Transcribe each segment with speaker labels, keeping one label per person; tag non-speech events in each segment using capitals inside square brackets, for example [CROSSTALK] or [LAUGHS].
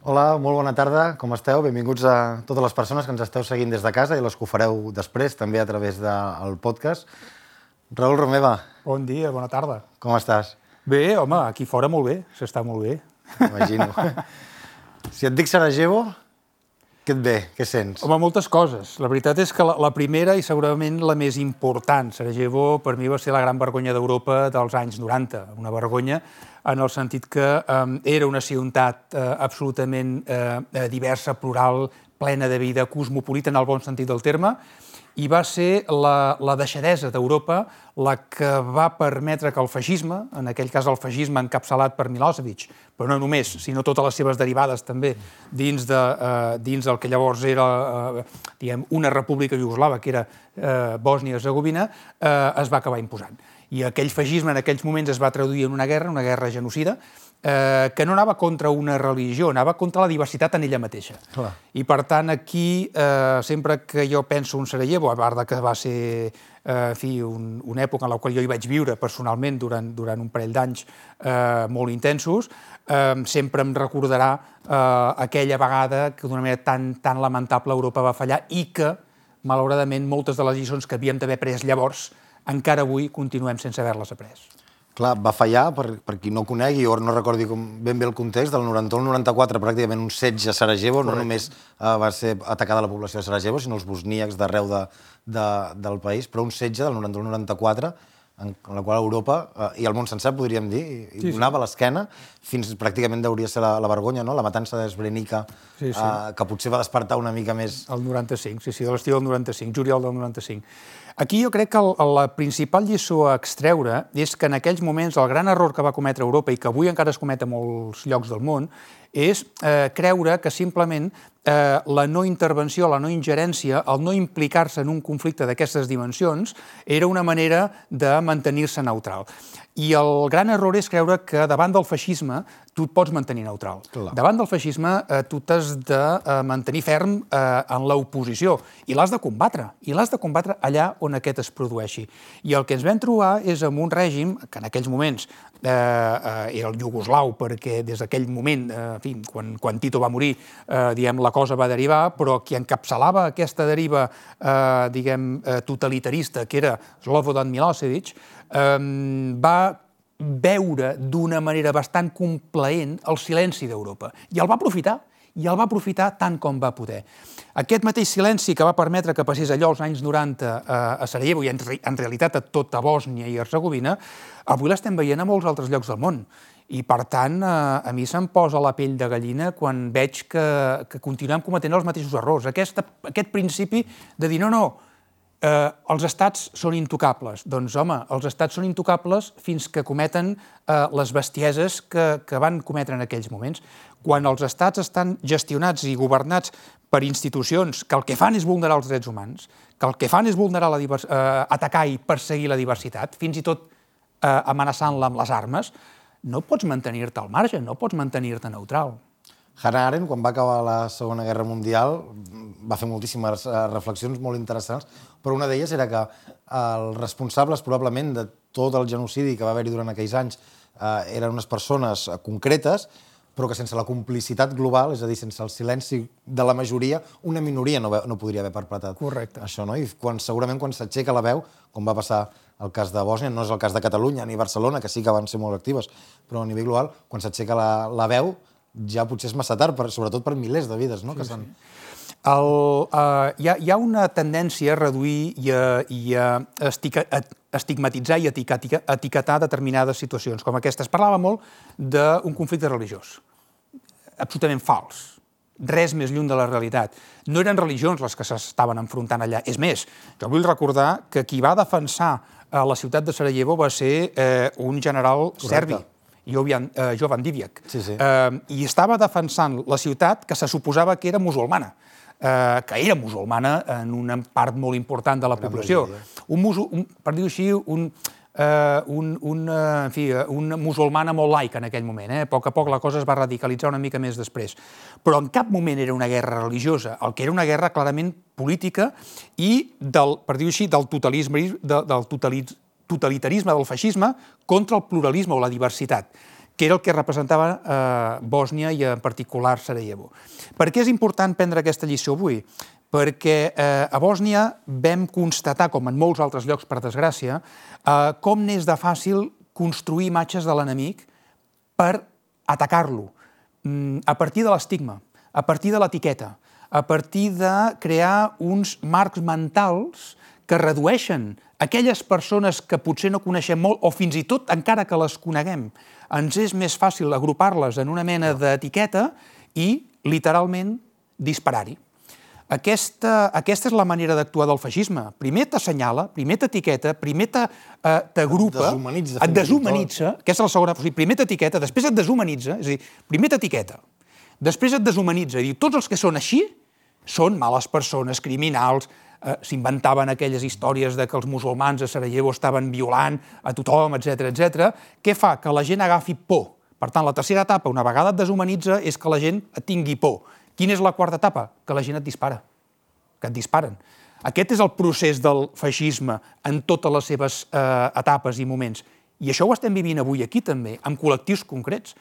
Speaker 1: Hola, molt bona tarda, com esteu? Benvinguts a totes les persones que ens esteu seguint des de casa i les que ho fareu després, també a través del podcast. Raül Romeva,
Speaker 2: Bon dia, bona tarda.
Speaker 1: com estàs?
Speaker 2: Bé, home, aquí fora molt bé, s'està molt bé.
Speaker 1: Imagino. [LAUGHS] si et dic Sarajevo, què et ve? Què sents?
Speaker 2: Home, moltes coses. La veritat és que la, la primera i segurament la més important, Sarajevo, per mi va ser la gran vergonya d'Europa dels anys 90. Una vergonya en el sentit que eh, era una ciutat eh, absolutament eh, diversa, plural, plena de vida, cosmopolita en el bon sentit del terme, i va ser la, la deixadesa d'Europa la que va permetre que el feixisme, en aquell cas el feixisme encapçalat per Milosevic, però no només, sinó totes les seves derivades també dins, de, eh, dins del que llavors era eh, diguem, una república iugoslava, que era eh, Bòsnia-Herzegovina, eh, es va acabar imposant. I aquell feixisme en aquells moments es va traduir en una guerra, una guerra genocida, eh, que no anava contra una religió, anava contra la diversitat en ella mateixa.
Speaker 1: Clar.
Speaker 2: I per tant aquí, eh, sempre que jo penso en Sarajevo, a part de que va ser eh, en fi, un, una època en la qual jo hi vaig viure personalment durant, durant un parell d'anys eh, molt intensos, eh, sempre em recordarà eh, aquella vegada que d'una manera tan, tan lamentable Europa va fallar i que, malauradament, moltes de les lliçons que havíem d'haver pres llavors, encara avui continuem sense haver-les après.
Speaker 1: Clar, va fallar, per, per qui no conegui o no recordi com ben bé el context, del 91 al 94 pràcticament un setge a Sarajevo, Correcte. no només eh, va ser atacada la població de Sarajevo, sinó els bosníacs d'arreu de, de, del país, però un setge del 91 al 94 en, en la qual Europa eh, i el món sencer, podríem dir, i, sí, sí. donava l'esquena fins pràcticament hauria ser la, la vergonya, no? la matança d'Esbrenica,
Speaker 2: Sí, sí.
Speaker 1: eh, que potser va despertar una mica més...
Speaker 2: El 95, sí, sí, de l'estiu del 95, juliol del 95. Aquí jo crec que la principal lliçó a extreure és que en aquells moments el gran error que va cometre Europa i que avui encara es comet a molts llocs del món és eh, creure que simplement eh, la no intervenció, la no ingerència, el no implicar-se en un conflicte d'aquestes dimensions era una manera de mantenir-se neutral. I el gran error és creure que davant del feixisme tu et pots mantenir neutral.
Speaker 1: Clar.
Speaker 2: Davant del feixisme eh, tu t'has de eh, mantenir ferm eh, en l'oposició i l'has de combatre, i l'has de combatre allà on aquest es produeixi. I el que ens vam trobar és amb un règim que en aquells moments eh, eh, era el iugoslau, perquè des d'aquell moment, eh, en fi, quan, quan Tito va morir, eh, diguem, la cosa va derivar, però qui encapçalava aquesta deriva, eh, diguem, eh, totalitarista, que era Slobodan Milosevic, va veure d'una manera bastant complaent el silenci d'Europa. I el va aprofitar, i el va aprofitar tant com va poder. Aquest mateix silenci que va permetre que passés allò als anys 90 a, a Sarajevo i en, re- en realitat a tota Bòsnia i Herzegovina, avui l'estem veient a molts altres llocs del món. I, per tant, a, a mi se'm posa la pell de gallina quan veig que, que continuem cometent els mateixos errors. Aquesta, aquest principi de dir, no, no, eh, els estats són intocables. Doncs, home, els estats són intocables fins que cometen eh, les bestieses que, que van cometre en aquells moments. Quan els estats estan gestionats i governats per institucions que el que fan és vulnerar els drets humans, que el que fan és vulnerar la eh, atacar i perseguir la diversitat, fins i tot eh, amenaçant-la amb les armes, no pots mantenir-te al marge, no pots mantenir-te neutral.
Speaker 1: Hannah Arendt, quan va acabar la Segona Guerra Mundial, va fer moltíssimes eh, reflexions molt interessants, però una d'elles era que eh, els responsables, probablement, de tot el genocidi que va haver-hi durant aquells anys eh, eren unes persones eh, concretes, però que sense la complicitat global, és a dir, sense el silenci de la majoria, una minoria no, no podria haver perpetrat
Speaker 2: Correcte.
Speaker 1: això, no? I quan, segurament quan s'aixeca la veu, com va passar el cas de Bòsnia, no és el cas de Catalunya ni Barcelona, que sí que van ser molt actives, però a nivell global, quan s'aixeca la, la veu, ja potser és massa tard, per, sobretot per milers de vides, no? Sí, que s'han...
Speaker 2: El, uh, hi, ha, hi ha una tendència a reduir i a, i a, estica, a estigmatitzar i etiquetar, etiquetar determinades situacions, com aquesta. Es parlava molt d'un conflicte religiós. Absolutament fals. Res més lluny de la realitat. No eren religions les que s'estaven enfrontant allà. És més, jo vull recordar que qui va defensar eh, la ciutat de Sarajevo va ser eh, un general
Speaker 1: Correcte.
Speaker 2: serbi, Jovan, eh, Jovan Divjak.
Speaker 1: Sí, sí.
Speaker 2: Eh, I estava defensant la ciutat que se suposava que era musulmana eh, que era musulmana en una part molt important de la
Speaker 1: Gran
Speaker 2: població.
Speaker 1: majoria.
Speaker 2: Un, musu, un, per dir-ho així, un, eh, un, un, eh, en fi, eh, una musulmana molt laica en aquell moment. Eh? A poc a poc la cosa es va radicalitzar una mica més després. Però en cap moment era una guerra religiosa, el que era una guerra clarament política i, del, per dir-ho així, del totalisme, de, del totalitz, totalitarisme del feixisme contra el pluralisme o la diversitat que era el que representava eh, Bòsnia i en particular Sarajevo. Per què és important prendre aquesta lliçó avui? Perquè eh, a Bòsnia vam constatar, com en molts altres llocs, per desgràcia, eh, com n'és de fàcil construir imatges de l'enemic per atacar-lo, mm, a partir de l'estigma, a partir de l'etiqueta, a partir de crear uns marcs mentals que redueixen aquelles persones que potser no coneixem molt, o fins i tot encara que les coneguem, ens és més fàcil agrupar-les en una mena d'etiqueta i, literalment, disparar-hi. Aquesta, aquesta és la manera d'actuar del feixisme. Primer t'assenyala, primer t'etiqueta, primer eh, t'agrupa,
Speaker 1: deshumanitza,
Speaker 2: et deshumanitza, aquesta és la segona, o sigui, primer t'etiqueta, després et deshumanitza, és a dir, primer t'etiqueta, després et deshumanitza, i diu, tots els que són així són males persones, criminals, eh, s'inventaven aquelles històries de que els musulmans a Sarajevo estaven violant a tothom, etc etc. Què fa? Que la gent agafi por. Per tant, la tercera etapa, una vegada et deshumanitza, és que la gent et tingui por. Quina és la quarta etapa? Que la gent et dispara, que et disparen. Aquest és el procés del feixisme en totes les seves eh, etapes i moments. I això ho estem vivint avui aquí també, amb col·lectius concrets.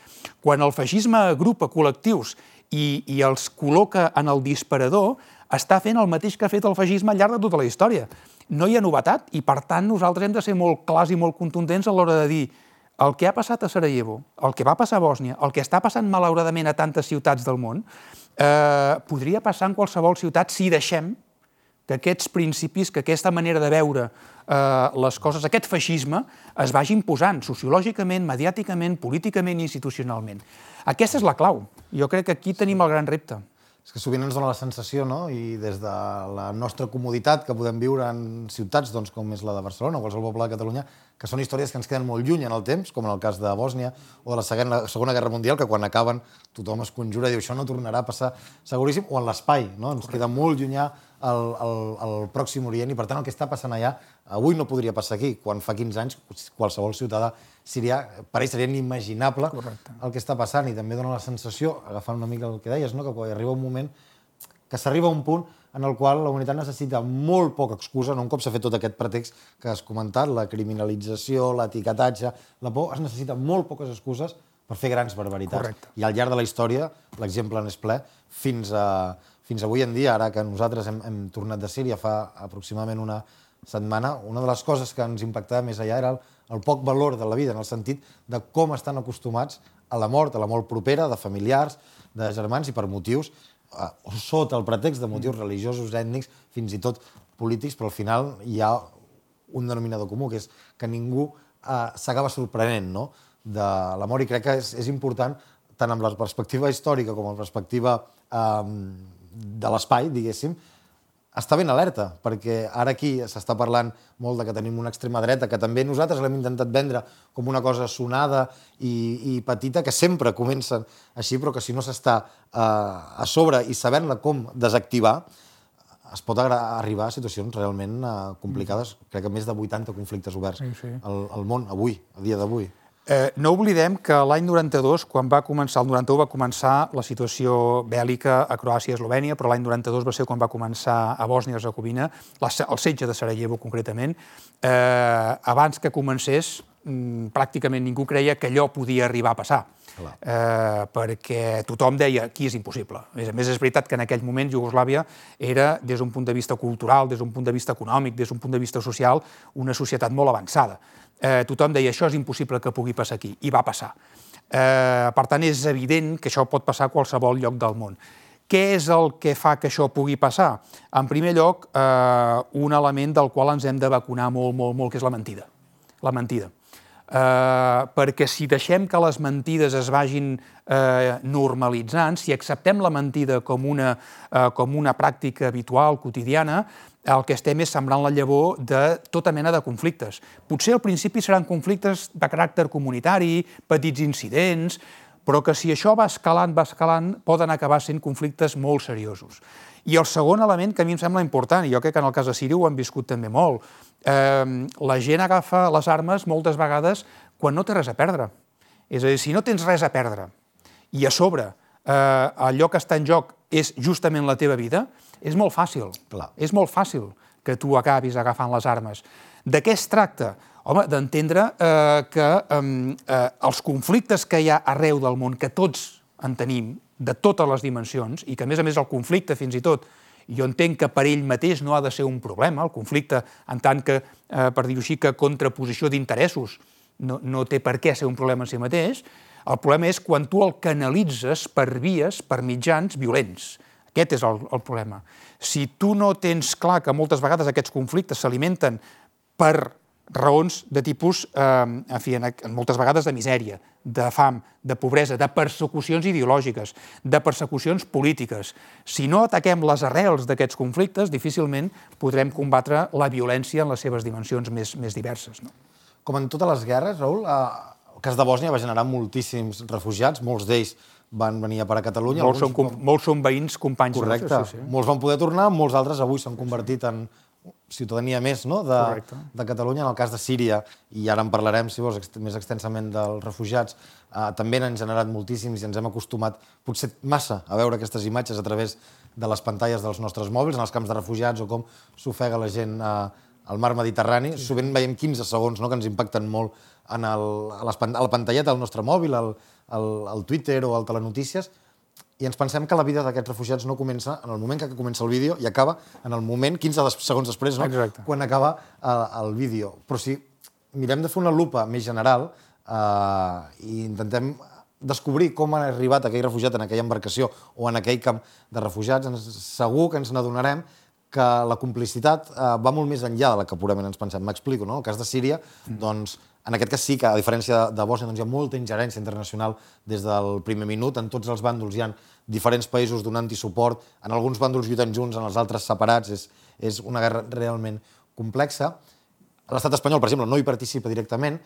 Speaker 2: Quan el feixisme agrupa col·lectius i, i els col·loca en el disparador, està fent el mateix que ha fet el feixisme al llarg de tota la història. No hi ha novetat i, per tant, nosaltres hem de ser molt clars i molt contundents a l'hora de dir el que ha passat a Sarajevo, el que va passar a Bòsnia, el que està passant malauradament a tantes ciutats del món, eh, podria passar en qualsevol ciutat si deixem que aquests principis, que aquesta manera de veure eh, les coses, aquest feixisme, es vagi imposant sociològicament, mediàticament, políticament i institucionalment. Aquesta és la clau. Jo crec que aquí tenim el gran repte.
Speaker 1: És que sovint ens dona la sensació, no? i des de la nostra comoditat que podem viure en ciutats doncs, com és la de Barcelona o qualsevol poble de Catalunya, que són històries que ens queden molt lluny en el temps, com en el cas de Bòsnia o de la Segona, la Segona Guerra Mundial, que quan acaben tothom es conjura i diu això no tornarà a passar seguríssim, o en l'espai, no? ens queda molt llunyà el, el, el Pròxim Orient i per tant el que està passant allà avui no podria passar aquí, quan fa 15 anys qualsevol ciutadà seria, per ell seria inimaginable Correcte. el que està passant i també dona la sensació, agafant una mica el que deies, no? que quan arriba un moment que s'arriba a un punt en el qual la humanitat necessita molt poca excusa, no un cop s'ha fet tot aquest pretext que has comentat, la criminalització, l'etiquetatge, la por, es necessita molt poques excuses per fer grans barbaritats.
Speaker 2: Correcte.
Speaker 1: I al llarg de la història, l'exemple n'és ple, fins, a, fins avui en dia, ara que nosaltres hem, hem tornat de Síria fa aproximadament una setmana, una de les coses que ens impactava més allà era el, el poc valor de la vida, en el sentit de com estan acostumats a la mort, a la mort propera, de familiars, de germans, i per motius, eh, sota el pretext de motius religiosos, ètnics, fins i tot polítics, però al final hi ha un denominador comú, que és que ningú eh, s'acaba sorprenent no? de la mort, i crec que és, és important, tant amb la perspectiva històrica com amb la perspectiva eh, de l'espai, diguéssim, està ben alerta, perquè ara aquí s'està parlant molt de que tenim una extrema dreta, que també nosaltres l'hem intentat vendre com una cosa sonada i, i petita, que sempre comencen així, però que si no s'està eh, a sobre i sabent-la com desactivar, es pot arribar a situacions realment eh, complicades. Crec que més de 80 conflictes oberts
Speaker 2: sí, sí.
Speaker 1: Al, al món, avui, a dia d'avui.
Speaker 2: Eh, no oblidem que l'any 92, quan va començar, el 91 va començar la situació bèl·lica a Croàcia i Eslovènia, però l'any 92 va ser quan va començar a Bòsnia i Herzegovina, el setge de Sarajevo concretament. Eh, abans que comencés, pràcticament ningú creia que allò podia arribar a passar. Eh, perquè tothom deia aquí és impossible. A més, a més, és veritat que en aquell moment Iugoslàvia era, des d'un punt de vista cultural, des d'un punt de vista econòmic, des d'un punt de vista social, una societat molt avançada eh, tothom deia això és impossible que pugui passar aquí, i va passar. Eh, per tant, és evident que això pot passar a qualsevol lloc del món. Què és el que fa que això pugui passar? En primer lloc, eh, un element del qual ens hem de vacunar molt, molt, molt, que és la mentida. La mentida. Eh, perquè si deixem que les mentides es vagin eh, normalitzant, si acceptem la mentida com una, eh, com una pràctica habitual, quotidiana, el que estem és sembrant la llavor de tota mena de conflictes. Potser al principi seran conflictes de caràcter comunitari, petits incidents, però que si això va escalant, va escalant, poden acabar sent conflictes molt seriosos. I el segon element que a mi em sembla important, i jo crec que en el cas de Síria ho hem viscut també molt, eh, la gent agafa les armes moltes vegades quan no té res a perdre. És a dir, si no tens res a perdre i a sobre eh, allò que està en joc és justament la teva vida, és molt fàcil.
Speaker 1: Clar.
Speaker 2: És molt fàcil que tu acabis agafant les armes. De què es tracta? Home, d'entendre eh, que eh, els conflictes que hi ha arreu del món, que tots en tenim, de totes les dimensions, i que a més a més el conflicte fins i tot jo entenc que per ell mateix no ha de ser un problema, el conflicte en tant que, eh, per dir-ho així, que contraposició d'interessos no, no té per què ser un problema en si mateix, el problema és quan tu el canalitzes per vies, per mitjans violents. Aquest és el, el problema. Si tu no tens clar que moltes vegades aquests conflictes s'alimenten per raons de tipus, eh, en fi, en, moltes vegades de misèria, de fam, de pobresa, de persecucions ideològiques, de persecucions polítiques. Si no ataquem les arrels d'aquests conflictes, difícilment podrem combatre la violència en les seves dimensions més, més diverses. No?
Speaker 1: Com en totes les guerres, Raül, eh, el cas de Bòsnia va generar moltíssims refugiats, molts d'ells van venir a parar a Catalunya.
Speaker 2: Molts, són, com, molts són veïns, companys.
Speaker 1: Correcte. Sí, sí. Molts van poder tornar, molts altres avui s'han convertit en ciutadania més no? de, de Catalunya, en el cas de Síria, i ara en parlarem, si vols, ext més extensament dels refugiats, eh, també n'han generat moltíssims i ens hem acostumat potser massa a veure aquestes imatges a través de les pantalles dels nostres mòbils, en els camps de refugiats, o com s'ofega la gent eh, al mar Mediterrani. Sí. Sovint veiem 15 segons no? que ens impacten molt en el, a, les, a la pantalleta del nostre mòbil, al, al, al Twitter o al Telenotícies, i ens pensem que la vida d'aquests refugiats no comença en el moment que comença el vídeo i acaba en el moment, 15 segons després, no?
Speaker 2: Exacte.
Speaker 1: quan acaba el, el vídeo. Però si mirem de fer una lupa més general eh, i intentem descobrir com ha arribat aquell refugiat en aquella embarcació o en aquell camp de refugiats, ens, segur que ens n'adonarem que la complicitat eh, va molt més enllà de la que purament ens pensem. M'explico, no? El cas de Síria, mm. doncs, en aquest cas sí que, a diferència de, de Bòsnia, doncs hi ha molta ingerència internacional des del primer minut. En tots els bàndols hi ha diferents països donant-hi suport. En alguns bàndols lluiten junts, en els altres separats. És, és una guerra realment complexa. L'estat espanyol, per exemple, no hi participa directament,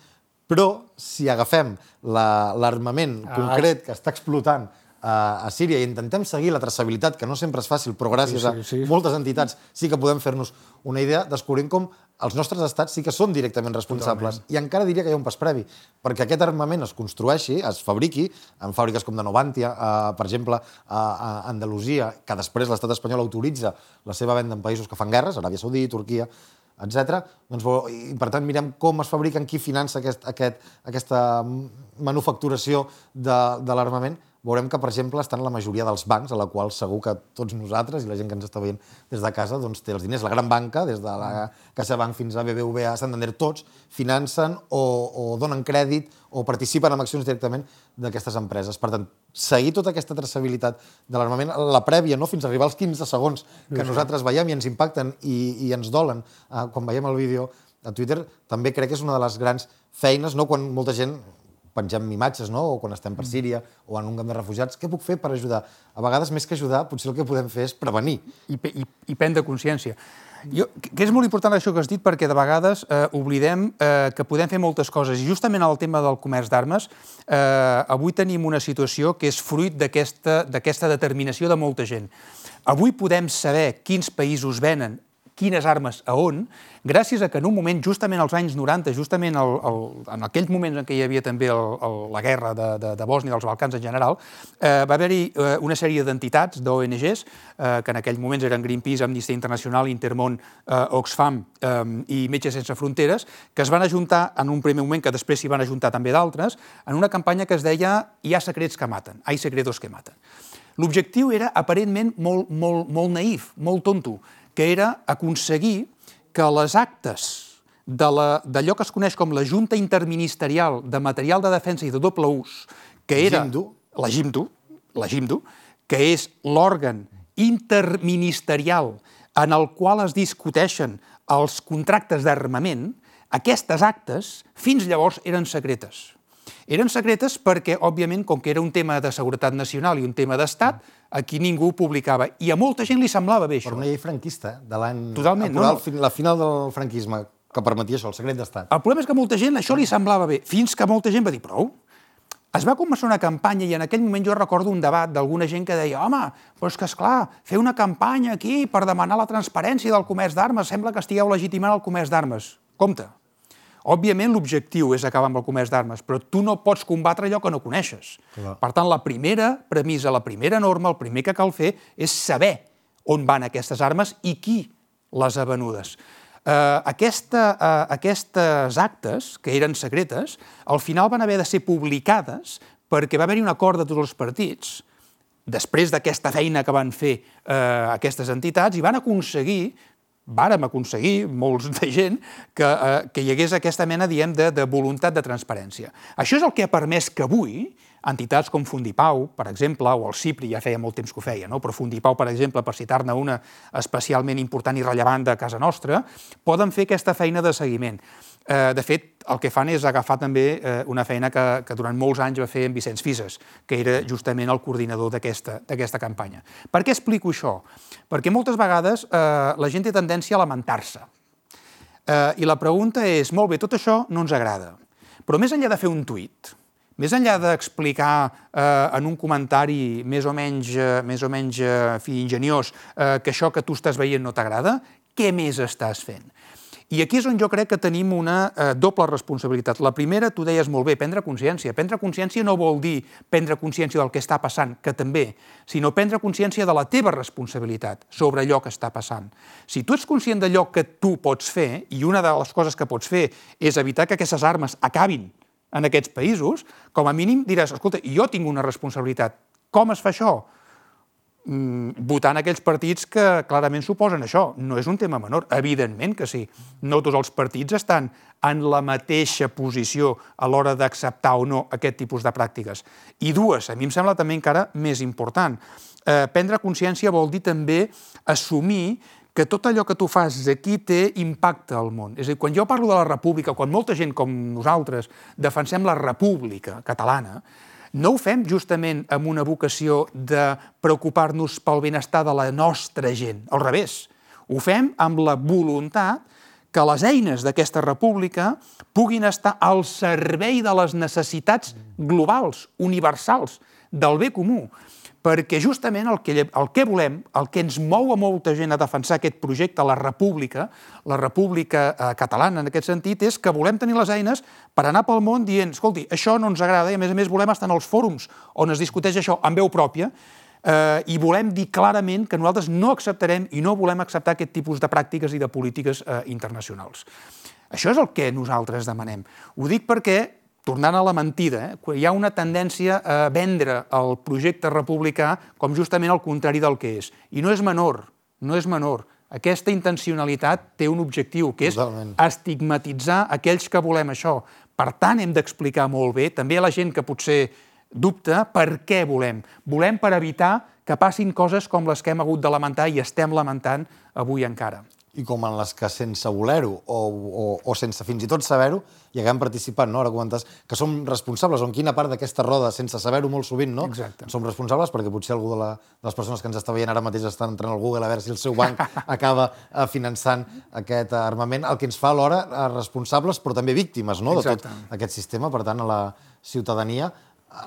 Speaker 1: però si agafem l'armament la, ah. concret que està explotant a Síria i intentem seguir la traçabilitat, que no sempre és fàcil, però gràcies sí, sí, sí. a moltes entitats sí que podem fer-nos una idea, descobrint com els nostres estats sí que són directament responsables. Totalment. I encara diria que hi ha un pas previ, perquè aquest armament es construeixi, es fabriqui, en fàbriques com de Novantia, eh, per exemple, a, a Andalusia, que després l'estat espanyol autoritza la seva venda en països que fan guerres, Aràbia Saudí, Turquia, etc. Doncs, i per tant mirem com es fabriquen, qui finança aquest, aquest, aquesta manufacturació de, de l'armament, veurem que, per exemple, estan la majoria dels bancs, a la qual segur que tots nosaltres i la gent que ens està veient des de casa doncs, té els diners. La gran banca, des de la CaixaBank fins a BBVA, Santander, tots financen o, o donen crèdit o participen en accions directament d'aquestes empreses. Per tant, seguir tota aquesta traçabilitat de l'armament, la prèvia, no? fins a arribar als 15 segons que nosaltres veiem i ens impacten i, i ens dolen eh, quan veiem el vídeo a Twitter, també crec que és una de les grans feines, no? quan molta gent pengem imatges, no? o quan estem per Síria, o en un camp de refugiats, què puc fer per ajudar? A vegades, més que ajudar, potser el que podem fer és prevenir.
Speaker 2: I, i, i prendre consciència. Jo, que és molt important això que has dit perquè de vegades eh, oblidem eh, que podem fer moltes coses i justament el tema del comerç d'armes eh, avui tenim una situació que és fruit d'aquesta determinació de molta gent. Avui podem saber quins països venen quines armes a on, gràcies a que en un moment, justament als anys 90, justament el, el, en aquells moments en què hi havia també el, el, la guerra de, de, de Bòsnia, dels Balcans en general, eh, va haver-hi eh, una sèrie d'entitats, d'ONGs, eh, que en aquells moments eren Greenpeace, Amnistia Internacional, Intermón, eh, Oxfam eh, i Metges Sense Fronteres, que es van ajuntar en un primer moment, que després s'hi van ajuntar també d'altres, en una campanya que es deia Hi ha secrets que maten, hay secretos que maten. L'objectiu era aparentment molt, molt, molt naïf, molt tonto, que era aconseguir que les actes d'allò que es coneix com la Junta Interministerial de Material de Defensa i de Doble Ús, que era...
Speaker 1: GIMDO.
Speaker 2: La GIMDO, la GIMDO, que és l'òrgan interministerial en el qual es discuteixen els contractes d'armament, aquestes actes fins llavors eren secretes. Eren secretes perquè, òbviament, com que era un tema de seguretat nacional i un tema d'estat, aquí ningú ho publicava. I a molta gent li semblava bé, això.
Speaker 1: Per una llei franquista, de l'any...
Speaker 2: Totalment, no,
Speaker 1: no. La final del franquisme, que permetia això, el secret d'estat.
Speaker 2: El problema és que molta gent això li semblava bé, fins que molta gent va dir, prou, es va començar una campanya i en aquell moment jo recordo un debat d'alguna gent que deia home, però és que esclar, fer una campanya aquí per demanar la transparència del comerç d'armes, sembla que estigueu legitimant el comerç d'armes. Compte, Òbviament, l'objectiu és acabar amb el comerç d'armes, però tu no pots combatre allò que no coneixes. Clar. Per tant, la primera premissa, la primera norma, el primer que cal fer és saber on van aquestes armes i qui les ha venudes. Uh, aquesta, uh, aquestes actes, que eren secretes, al final van haver de ser publicades perquè va haver-hi un acord de tots els partits, després d'aquesta feina que van fer eh, aquestes entitats, i van aconseguir vàrem aconseguir, molts de gent, que, eh, que hi hagués aquesta mena, diem, de, de voluntat de transparència. Això és el que ha permès que avui entitats com Fundipau, per exemple, o el CIPRI, ja feia molt temps que ho feia, no? però Fundipau, per exemple, per citar-ne una especialment important i rellevant de casa nostra, poden fer aquesta feina de seguiment. Eh, de fet, el que fan és agafar també eh, una feina que, que durant molts anys va fer en Vicenç Fises, que era justament el coordinador d'aquesta campanya. Per què explico això? Perquè moltes vegades eh, la gent té tendència a lamentar-se. Eh, I la pregunta és, molt bé, tot això no ens agrada, però més enllà de fer un tuit, més enllà d'explicar eh, en un comentari més o menys, eh, més o menys eh, fi, ingeniós eh, que això que tu estàs veient no t'agrada, què més estàs fent? I aquí és on jo crec que tenim una eh, doble responsabilitat. La primera, tu deies molt bé, prendre consciència. Prendre consciència no vol dir prendre consciència del que està passant, que també, sinó prendre consciència de la teva responsabilitat sobre allò que està passant. Si tu ets conscient d'allò que tu pots fer, i una de les coses que pots fer és evitar que aquestes armes acabin en aquests països, com a mínim diràs, escolta, jo tinc una responsabilitat. Com es fa això? Mm, votant aquells partits que clarament suposen això. No és un tema menor, evidentment que sí. No tots els partits estan en la mateixa posició a l'hora d'acceptar o no aquest tipus de pràctiques. I dues, a mi em sembla també encara més important. Eh, prendre consciència vol dir també assumir que tot allò que tu fas aquí té impacte al món. És a dir, quan jo parlo de la república, quan molta gent com nosaltres defensem la república catalana, no ho fem justament amb una vocació de preocupar-nos pel benestar de la nostra gent, al revés. Ho fem amb la voluntat que les eines d'aquesta república puguin estar al servei de les necessitats globals, universals, del bé comú perquè justament el que, el que volem, el que ens mou a molta gent a defensar aquest projecte, la república, la república eh, catalana en aquest sentit, és que volem tenir les eines per anar pel món dient, escolti, això no ens agrada i a més a més volem estar en els fòrums on es discuteix això amb veu pròpia eh, i volem dir clarament que nosaltres no acceptarem i no volem acceptar aquest tipus de pràctiques i de polítiques eh, internacionals. Això és el que nosaltres demanem. Ho dic perquè tornant a la mentida, eh, hi ha una tendència a vendre el projecte republicà com justament el contrari del que és. I no és menor, no és menor. Aquesta intencionalitat té un objectiu, que és Totalment. estigmatitzar aquells que volem això. Per tant, hem d'explicar molt bé, també a la gent que potser dubta, per què volem. Volem per evitar que passin coses com les que hem hagut de lamentar i estem lamentant avui encara
Speaker 1: i com en les que sense voler-ho o, o, o sense fins i tot saber-ho hi haguem participat, no? Ara comentes que som responsables, o en quina part d'aquesta roda, sense saber-ho molt sovint, no?
Speaker 2: Exacte.
Speaker 1: Som responsables perquè potser algú de, la, de les persones que ens està veient ara mateix estan entrant al Google a veure si el seu banc [LAUGHS] acaba eh, finançant aquest armament, el que ens fa alhora eh, responsables però també víctimes no? de tot aquest sistema, per tant, a la ciutadania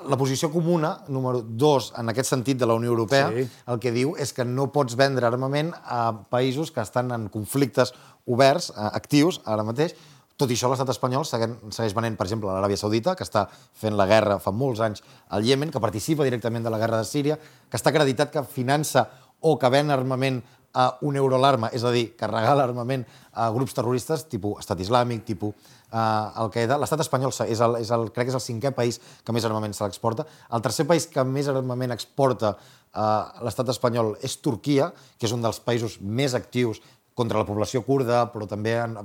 Speaker 1: la posició comuna, número dos, en aquest sentit de la Unió Europea, sí. el que diu és que no pots vendre armament a països que estan en conflictes oberts, eh, actius, ara mateix. Tot i això, l'estat espanyol segueix venent, per exemple, l'Aràbia Saudita, que està fent la guerra fa molts anys al Iemen, que participa directament de la guerra de Síria, que està acreditat que finança o que ven armament a un euro l'arma, és a dir, que regala armament a grups terroristes tipus Estat Islàmic, tipus uh, Al-Qaeda. L'estat espanyol és el, és el, crec que és el cinquè país que més armament se l'exporta. El tercer país que més armament exporta uh, l'estat espanyol és Turquia, que és un dels països més actius contra la població kurda, però també en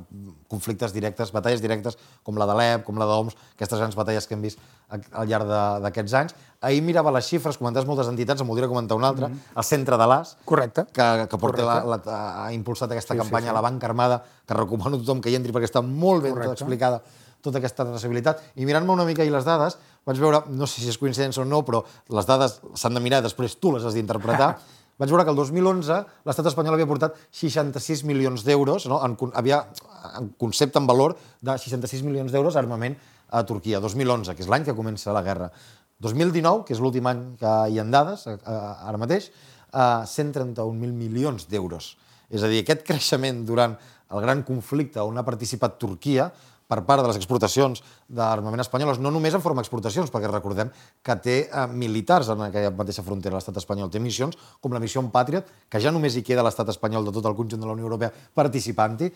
Speaker 1: conflictes directes, batalles directes, com la d'Alep, com la d'Oms, aquestes grans batalles que hem vist al llarg d'aquests anys. Ahir mirava les xifres, comentaves moltes entitats, em voldria comentar una altra, mm -hmm. el Centre de l'AS,
Speaker 2: Correcte.
Speaker 1: que, que porta Correcte. La, la, ha impulsat aquesta sí, campanya sí, sí. a la banca armada, que recomano a tothom que hi entri perquè està molt ben Correcte. explicada tota aquesta traçabilitat. I mirant-me una mica i les dades, vaig veure, no sé si és coincidència o no, però les dades s'han de mirar, després tu les has d'interpretar, [LAUGHS] vaig veure que el 2011 l'estat espanyol havia portat 66 milions d'euros, no? en, havia en concepte, en valor, de 66 milions d'euros armament a Turquia. 2011, que és l'any que comença la guerra. 2019, que és l'últim any que hi ha dades, ara mateix, 131.000 milions d'euros. És a dir, aquest creixement durant el gran conflicte on ha participat Turquia per part de les exportacions d'armament espanyoles, no només en forma d'exportacions, perquè recordem que té eh, militars en aquella mateixa frontera, l'estat espanyol. Té missions com la missió Patriot, que ja només hi queda l'estat espanyol de tot el conjunt de la Unió Europea participant-hi,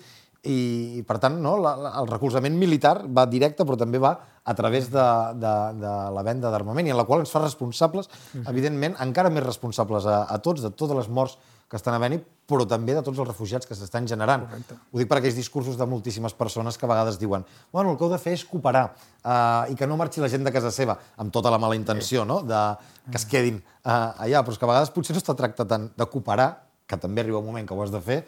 Speaker 1: i per tant, no, la, la, el recolzament militar va directe, però també va a través de, de, de la venda d'armament, i en la qual ens fa responsables, evidentment, encara més responsables a, a tots, de totes les morts que estan havent-hi, però també de tots els refugiats que s'estan generant. Correcte. Ho dic per aquells discursos de moltíssimes persones que a vegades diuen bueno, el que heu de fer és cooperar uh, i que no marxi la gent de casa seva, amb tota la mala intenció, no?, de, que es quedin uh, allà, però és que a vegades potser no es tracta tant de cooperar, que també arriba un moment que ho has de fer,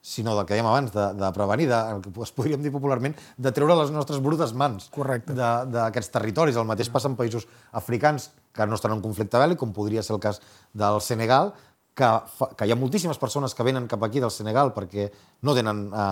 Speaker 1: sinó del que dèiem abans, de, de prevenir, de, el que es podríem dir popularment, de treure les nostres brutes mans d'aquests territoris. El mateix passa en països africans que no estan en conflicte bèl·lic, com podria ser el cas del Senegal, que, fa, que hi ha moltíssimes persones que venen cap aquí del Senegal perquè no tenen eh,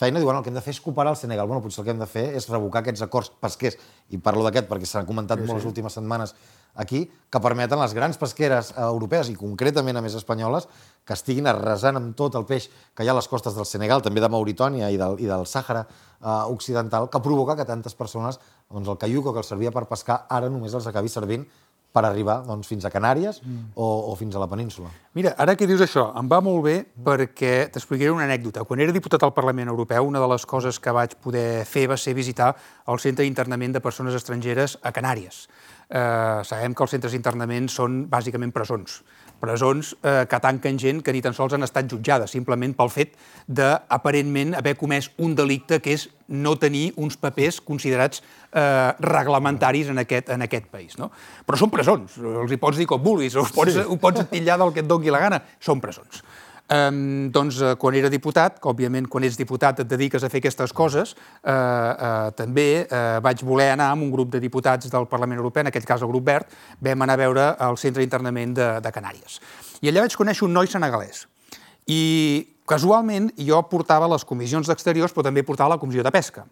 Speaker 1: feina, diuen el que hem de fer és cooperar el Senegal. Bueno, potser el que hem de fer és revocar aquests acords pesquers, i parlo d'aquest perquè s'han comentat sí, molt sí. les últimes setmanes aquí, que permeten les grans pesqueres eh, europees i concretament a més espanyoles que estiguin arrasant amb tot el peix que hi ha a les costes del Senegal, també de Mauritània i del, i del Sàhara eh, occidental, que provoca que tantes persones, doncs el caiuco que els servia per pescar, ara només els acabi servint per arribar doncs, fins a Canàries mm. o, o fins a la península.
Speaker 2: Mira, ara que dius això, em va molt bé perquè t'explicaré una anècdota. Quan era diputat al Parlament Europeu, una de les coses que vaig poder fer va ser visitar el centre d'internament de persones estrangeres a Canàries. Eh, sabem que els centres d'internament són bàsicament presons presons eh, que tanquen gent que ni tan sols han estat jutjades, simplement pel fet d'aparentment haver comès un delicte que és no tenir uns papers considerats eh, reglamentaris en aquest, en aquest país. No? Però són presons, els hi pots dir com vulguis, ho pots, sí. ho pots titllar del que et doni la gana, són presons. Um, doncs, uh, quan era diputat, que òbviament quan ets diputat et dediques a fer aquestes coses, uh, uh, també uh, vaig voler anar amb un grup de diputats del Parlament Europeu, en aquell cas el grup verd, vam anar a veure el centre d'internament de, de Canàries. I allà vaig conèixer un noi senegalès. I casualment jo portava les comissions d'exteriors, però també portava la comissió de pesca.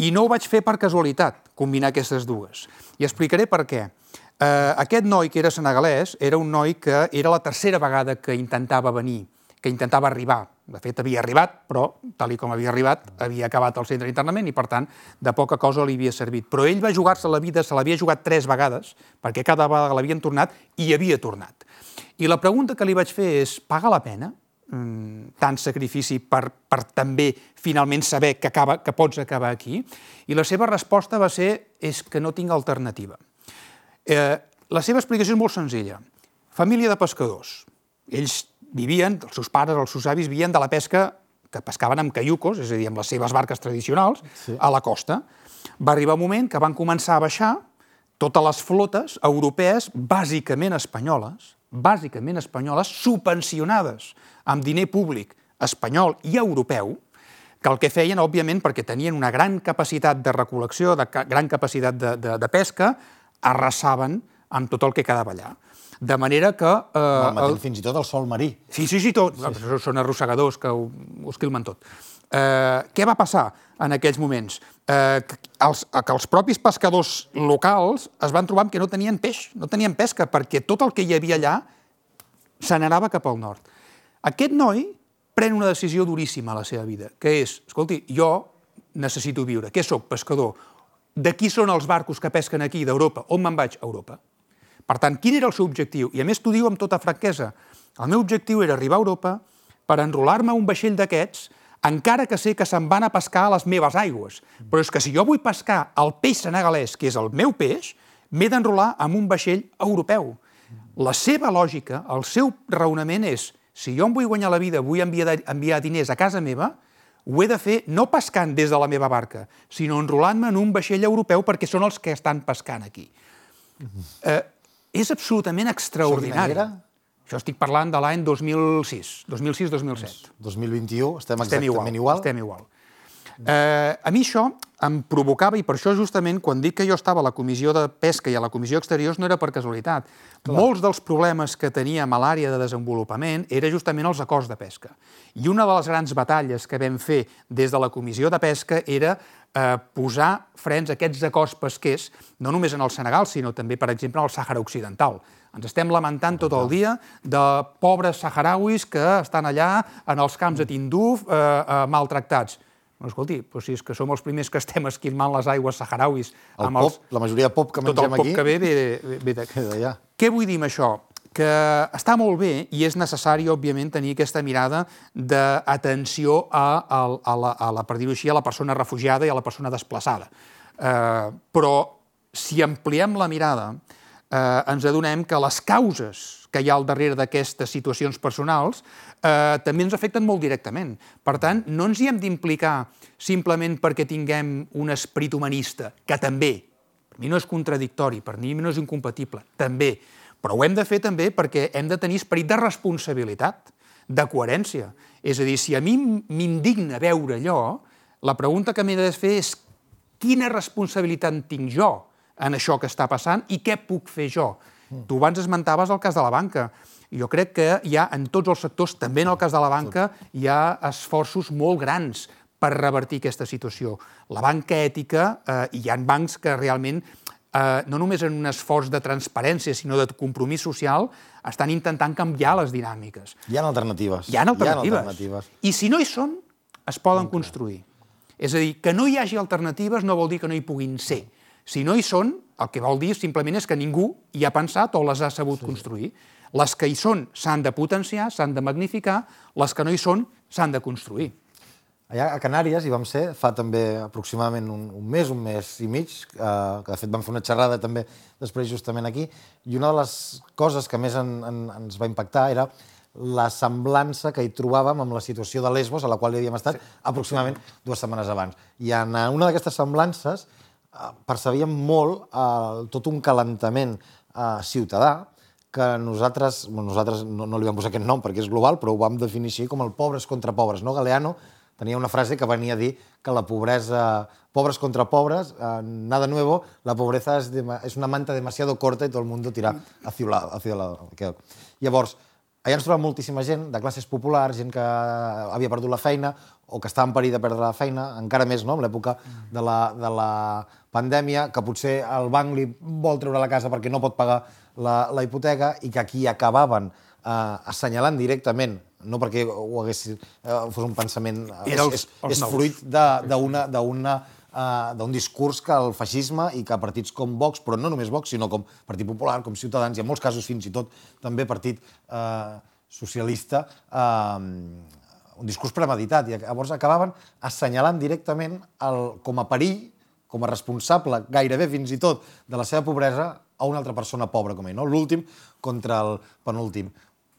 Speaker 2: I no ho vaig fer per casualitat, combinar aquestes dues. I explicaré per què. Uh, aquest noi, que era senegalès, era un noi que era la tercera vegada que intentava venir que intentava arribar. De fet, havia arribat, però, tal com havia arribat, havia acabat el centre d'internament i, per tant, de poca cosa li havia servit. Però ell va jugar-se la vida, se l'havia jugat tres vegades, perquè cada vegada l'havien tornat i havia tornat. I la pregunta que li vaig fer és, paga la pena mm, tant sacrifici per, per també finalment saber que, acaba, que pots acabar aquí? I la seva resposta va ser, és que no tinc alternativa. Eh, la seva explicació és molt senzilla. Família de pescadors. Ells vivien, els seus pares, els seus avis, vivien de la pesca que pescaven amb caiucos, és a dir, amb les seves barques tradicionals, sí. a la costa. Va arribar un moment que van començar a baixar totes les flotes europees, bàsicament espanyoles, bàsicament espanyoles, subvencionades amb diner públic espanyol i europeu, que el que feien, òbviament, perquè tenien una gran capacitat de recol·lecció, de gran capacitat de, de, de pesca, arrasaven amb tot el que quedava allà. De manera que...
Speaker 1: Eh, el... fins i tot el sol marí.
Speaker 2: Sí, sí, sí, tot. Sí, sí. Són arrossegadors que ho, ho esquilmen tot. Eh, què va passar en aquells moments? Eh, que, els, que els propis pescadors locals es van trobar que no tenien peix, no tenien pesca, perquè tot el que hi havia allà se n'anava cap al nord. Aquest noi pren una decisió duríssima a la seva vida, que és, escolti, jo necessito viure. Què sóc? Pescador. De qui són els barcos que pesquen aquí, d'Europa? On me'n vaig? A Europa. Per tant, quin era el seu objectiu? I a més t'ho diu amb tota franquesa. El meu objectiu era arribar a Europa per enrolar-me un vaixell d'aquests, encara que sé que se'n van a pescar a les meves aigües. Però és que si jo vull pescar el peix senegalès, que és el meu peix, m'he d'enrolar amb un vaixell europeu. La seva lògica, el seu raonament és, si jo em vull guanyar la vida, vull enviar, enviar diners a casa meva, ho he de fer no pescant des de la meva barca, sinó enrolant-me en un vaixell europeu perquè són els que estan pescant aquí. Uh -huh. eh, és absolutament extraordinari. Això estic parlant de l'any 2006, 2006-2007.
Speaker 1: 2021, estem, estem exactament igual. igual.
Speaker 2: Estem igual. Eh, a mi això em provocava, i per això justament quan dic que jo estava a la Comissió de Pesca i a la Comissió Exteriors no era per casualitat. Clar. Molts dels problemes que teníem a l'àrea de desenvolupament era justament els acords de pesca. I una de les grans batalles que vam fer des de la Comissió de Pesca era eh, posar frens a aquests acords pesquers, no només en el Senegal, sinó també, per exemple, en el Sàhara Occidental. Ens estem lamentant tot el dia de pobres saharauis que estan allà en els camps de Tinduf eh, eh, maltractats. No, escolti, però si és que som els primers que estem esquilmant les aigües saharauis...
Speaker 1: El amb pop, els... la majoria de pop que mengem aquí...
Speaker 2: Tot el pop aquí, que ve ve, ve, ve d'allà. Què vull dir amb això? que està molt bé i és necessari, òbviament, tenir aquesta mirada d'atenció a, a, a, la, a, la, per dir-ho així, a la persona refugiada i a la persona desplaçada. Eh, però si ampliem la mirada, eh, ens adonem que les causes que hi ha al darrere d'aquestes situacions personals eh, també ens afecten molt directament. Per tant, no ens hi hem d'implicar simplement perquè tinguem un esperit humanista, que també, per mi no és contradictori, per mi no és incompatible, també, però ho hem de fer també perquè hem de tenir esperit de responsabilitat, de coherència. És a dir, si a mi m'indigna veure allò, la pregunta que m'he de fer és quina responsabilitat tinc jo en això que està passant i què puc fer jo. Mm. Tu abans esmentaves el cas de la banca. Jo crec que hi ha en tots els sectors, també en el cas de la banca, hi ha esforços molt grans per revertir aquesta situació. La banca ètica, eh, hi ha bancs que realment, eh, no només en un esforç de transparència, sinó de compromís social, estan intentant canviar les dinàmiques.
Speaker 1: Hi ha alternatives.
Speaker 2: Hi ha alternatives. Hi ha alternatives. I si no hi són, es poden okay. construir. És a dir, que no hi hagi alternatives no vol dir que no hi puguin ser. Si no hi són, el que vol dir simplement és que ningú hi ha pensat o les ha sabut sí. construir. Les que hi són s'han de potenciar, s'han de magnificar, les que no hi són s'han de construir.
Speaker 1: Allà a Canàries hi vam ser fa també aproximadament un, un mes, un mes i mig, eh, que de fet vam fer una xerrada també després justament aquí, i una de les coses que més en, en, ens va impactar era la semblança que hi trobàvem amb la situació de Lesbos, a la qual hi havíem estat sí. aproximadament dues setmanes abans. I en una d'aquestes semblances Eh, percebíem molt eh, tot un calentament eh, ciutadà que nosaltres, bueno, nosaltres no, no li vam posar aquest nom perquè és global, però ho vam definir així com el pobres contra pobres. No? Galeano tenia una frase que venia a dir que la pobresa, pobres contra pobres, eh, nada nuevo, la pobreza es, de, es una manta demasiado corta i tot el mundo tira hacia lado. Hacia lado. Llavors, allà ens trobem moltíssima gent de classes populars, gent que havia perdut la feina o que estava en perill de perdre la feina, encara més no? en l'època de, la, de la pandèmia, que potser el banc li vol treure la casa perquè no pot pagar la, la hipoteca i que aquí acabaven eh, assenyalant directament no perquè ho hagués, eh, fos un pensament...
Speaker 2: Eh, Era
Speaker 1: els, és, els és fruit uh, d'un discurs que el feixisme i que partits com Vox, però no només Vox, sinó com Partit Popular, com Ciutadans, i en molts casos fins i tot també Partit uh, Socialista, uh, un discurs premeditat. I llavors acabaven assenyalant directament el, com a perill, com a responsable, gairebé fins i tot, de la seva pobresa a una altra persona pobra com ell, no? l'últim contra el penúltim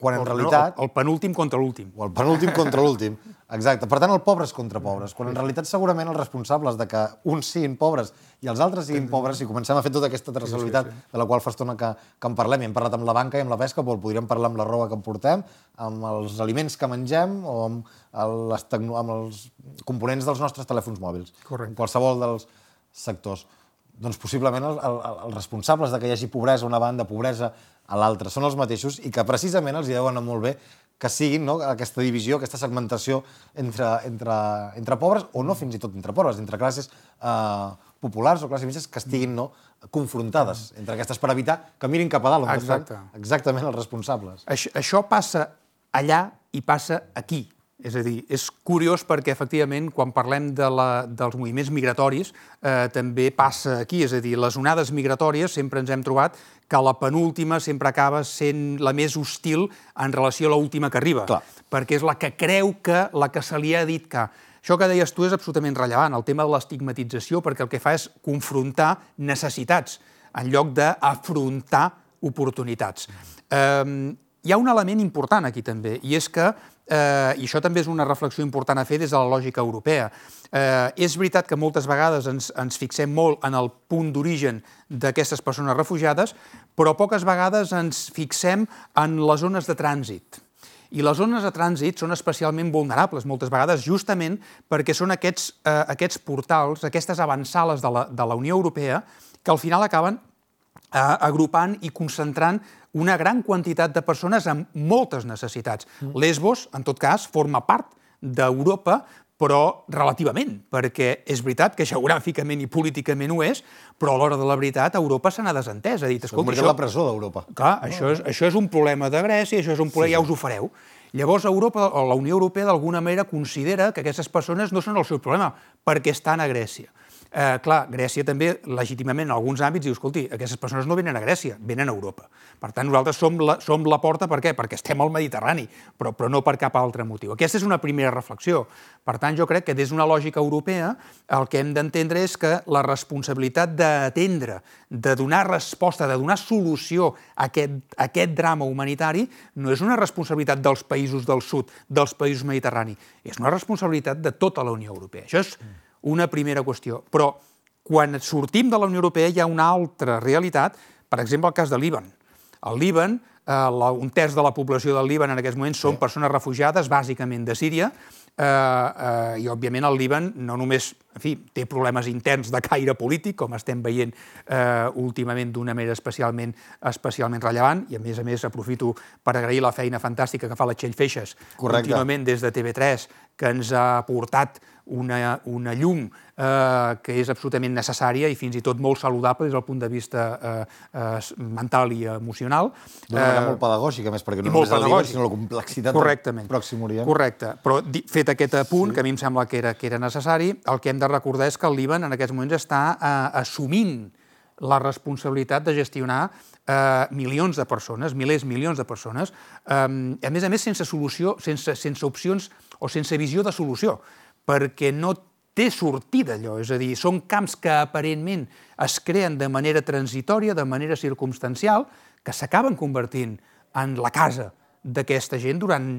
Speaker 1: quan en realitat...
Speaker 2: No, el penúltim contra l'últim.
Speaker 1: O el penúltim contra l'últim, exacte. Per tant, el pobres contra pobres, quan en realitat segurament els responsables de que uns siguin pobres i els altres siguin pobres, si comencem a fer tota aquesta traçabilitat sí, sí, sí. de la qual fa estona que, que en parlem, i hem parlat amb la banca i amb la pesca, però podríem parlar amb la roba que portem, amb els aliments que mengem o amb, les amb els components dels nostres telèfons mòbils.
Speaker 2: Correcte.
Speaker 1: qualsevol dels sectors doncs possiblement el, el, els responsables de que hi hagi pobresa a una banda, pobresa a l'altra, són els mateixos i que precisament els hi deuen anar molt bé que siguin no, aquesta divisió, aquesta segmentació entre, entre, entre pobres, o no fins i tot entre pobres, entre classes eh, populars o classes mitges que estiguin no, confrontades entre aquestes per evitar que mirin cap a dalt, on Exacte. estan exactament els responsables.
Speaker 2: Això, això passa allà i passa aquí. És a dir, és curiós perquè, efectivament, quan parlem de la, dels moviments migratoris, eh, també passa aquí. És a dir, les onades migratòries sempre ens hem trobat que la penúltima sempre acaba sent la més hostil en relació a l'última que arriba.
Speaker 1: Clar.
Speaker 2: Perquè és la que creu que, la que se li ha dit que... Això que deies tu és absolutament rellevant, el tema de l'estigmatització, perquè el que fa és confrontar necessitats en lloc d'afrontar oportunitats. Eh, hi ha un element important aquí també, i és que eh, i això també és una reflexió important a fer des de la lògica europea. Eh, és veritat que moltes vegades ens, ens fixem molt en el punt d'origen d'aquestes persones refugiades, però poques vegades ens fixem en les zones de trànsit. I les zones de trànsit són especialment vulnerables, moltes vegades, justament perquè són aquests, eh, aquests portals, aquestes avançales de la, de la Unió Europea, que al final acaben eh, agrupant i concentrant una gran quantitat de persones amb moltes necessitats. Lesbos, en tot cas, forma part d'Europa, però relativament, perquè és veritat que geogràficament i políticament ho és, però a l'hora de la veritat Europa se n'ha desentès. Ha dit,
Speaker 1: escolta, això... la presó d'Europa.
Speaker 2: Clar, no. això, és, això és un problema de Grècia, això és un problema, sí. ja us ho fareu. Llavors, Europa, o la Unió Europea d'alguna manera considera que aquestes persones no són el seu problema, perquè estan a Grècia. Eh, clar, Grècia també, legítimament, en alguns àmbits, diu, escolti, aquestes persones no venen a Grècia, venen a Europa. Per tant, nosaltres som la, som la porta, per què? Perquè estem al Mediterrani, però, però no per cap altre motiu. Aquesta és una primera reflexió. Per tant, jo crec que des d'una lògica europea el que hem d'entendre és que la responsabilitat d'atendre, de donar resposta, de donar solució a aquest, a aquest drama humanitari no és una responsabilitat dels països del sud, dels països mediterranis, és una responsabilitat de tota la Unió Europea. Això és una primera qüestió. Però quan sortim de la Unió Europea hi ha una altra realitat, per exemple, el cas de Líban. Al Líban, eh, la, un terç de la població del Líban en aquests moments són persones refugiades, bàsicament de Síria, eh, eh, i òbviament el Líban no només en fi, té problemes interns de caire polític, com estem veient eh, últimament d'una manera especialment, especialment rellevant, i a més a més aprofito per agrair la feina fantàstica que fa la Txell Feixes
Speaker 1: Correcte.
Speaker 2: contínuament des de TV3, que ens ha portat una, una llum eh, que és absolutament necessària i fins i tot molt saludable des del punt de vista eh, eh, mental i emocional.
Speaker 1: D'una manera molt pedagògica, més, perquè no només el
Speaker 2: pedagògic.
Speaker 1: sinó la complexitat
Speaker 2: Correctament.
Speaker 1: del Pròxim Orient.
Speaker 2: Correcte. Però fet aquest apunt, sí. que a mi em sembla que era, que era necessari, el que hem de recordar és que el Líban en aquests moments està eh, assumint la responsabilitat de gestionar eh, milions de persones, milers, milions de persones, eh, a més a més sense solució, sense, sense opcions o sense visió de solució, perquè no té sortida allò, és a dir, són camps que aparentment es creen de manera transitòria, de manera circumstancial, que s'acaben convertint en la casa d'aquesta gent durant,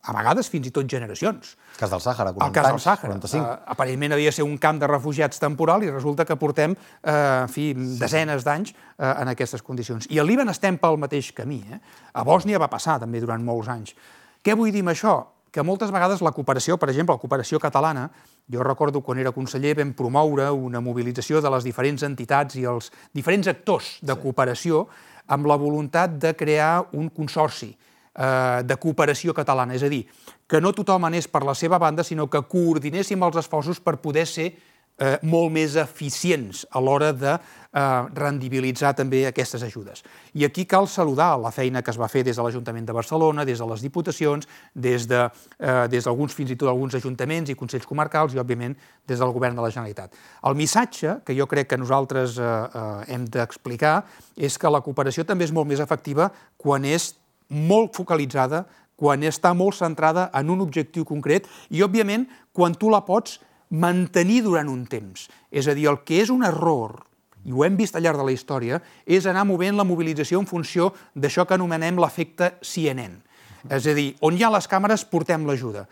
Speaker 2: a vegades, fins i tot generacions.
Speaker 1: El cas del Sàhara, 40
Speaker 2: El cas del Sàhara.
Speaker 1: 45.
Speaker 2: Uh, aparentment havia de ser un camp de refugiats temporal i resulta que portem uh, en fi, desenes d'anys uh, en aquestes condicions. I al Líban estem pel mateix camí. Eh? A Bòsnia va passar també durant molts anys. Què vull dir amb això? Que moltes vegades la cooperació, per exemple, la cooperació catalana, jo recordo quan era conseller vam promoure una mobilització de les diferents entitats i els diferents actors de cooperació amb la voluntat de crear un consorci eh, de cooperació catalana, és a dir, que no tothom anés per la seva banda, sinó que coordinéssim els esforços per poder ser eh, molt més eficients a l'hora de eh, rendibilitzar també aquestes ajudes. I aquí cal saludar la feina que es va fer des de l'Ajuntament de Barcelona, des de les Diputacions, des de, eh, des fins i tot alguns ajuntaments i consells comarcals i, òbviament, des del govern de la Generalitat. El missatge que jo crec que nosaltres eh, eh, hem d'explicar és que la cooperació també és molt més efectiva quan és molt focalitzada, quan està molt centrada en un objectiu concret i, òbviament, quan tu la pots mantenir durant un temps. És a dir, el que és un error, i ho hem vist al llarg de la història, és anar movent la mobilització en funció d'això que anomenem l'efecte CNN. És a dir, on hi ha les càmeres portem l'ajuda.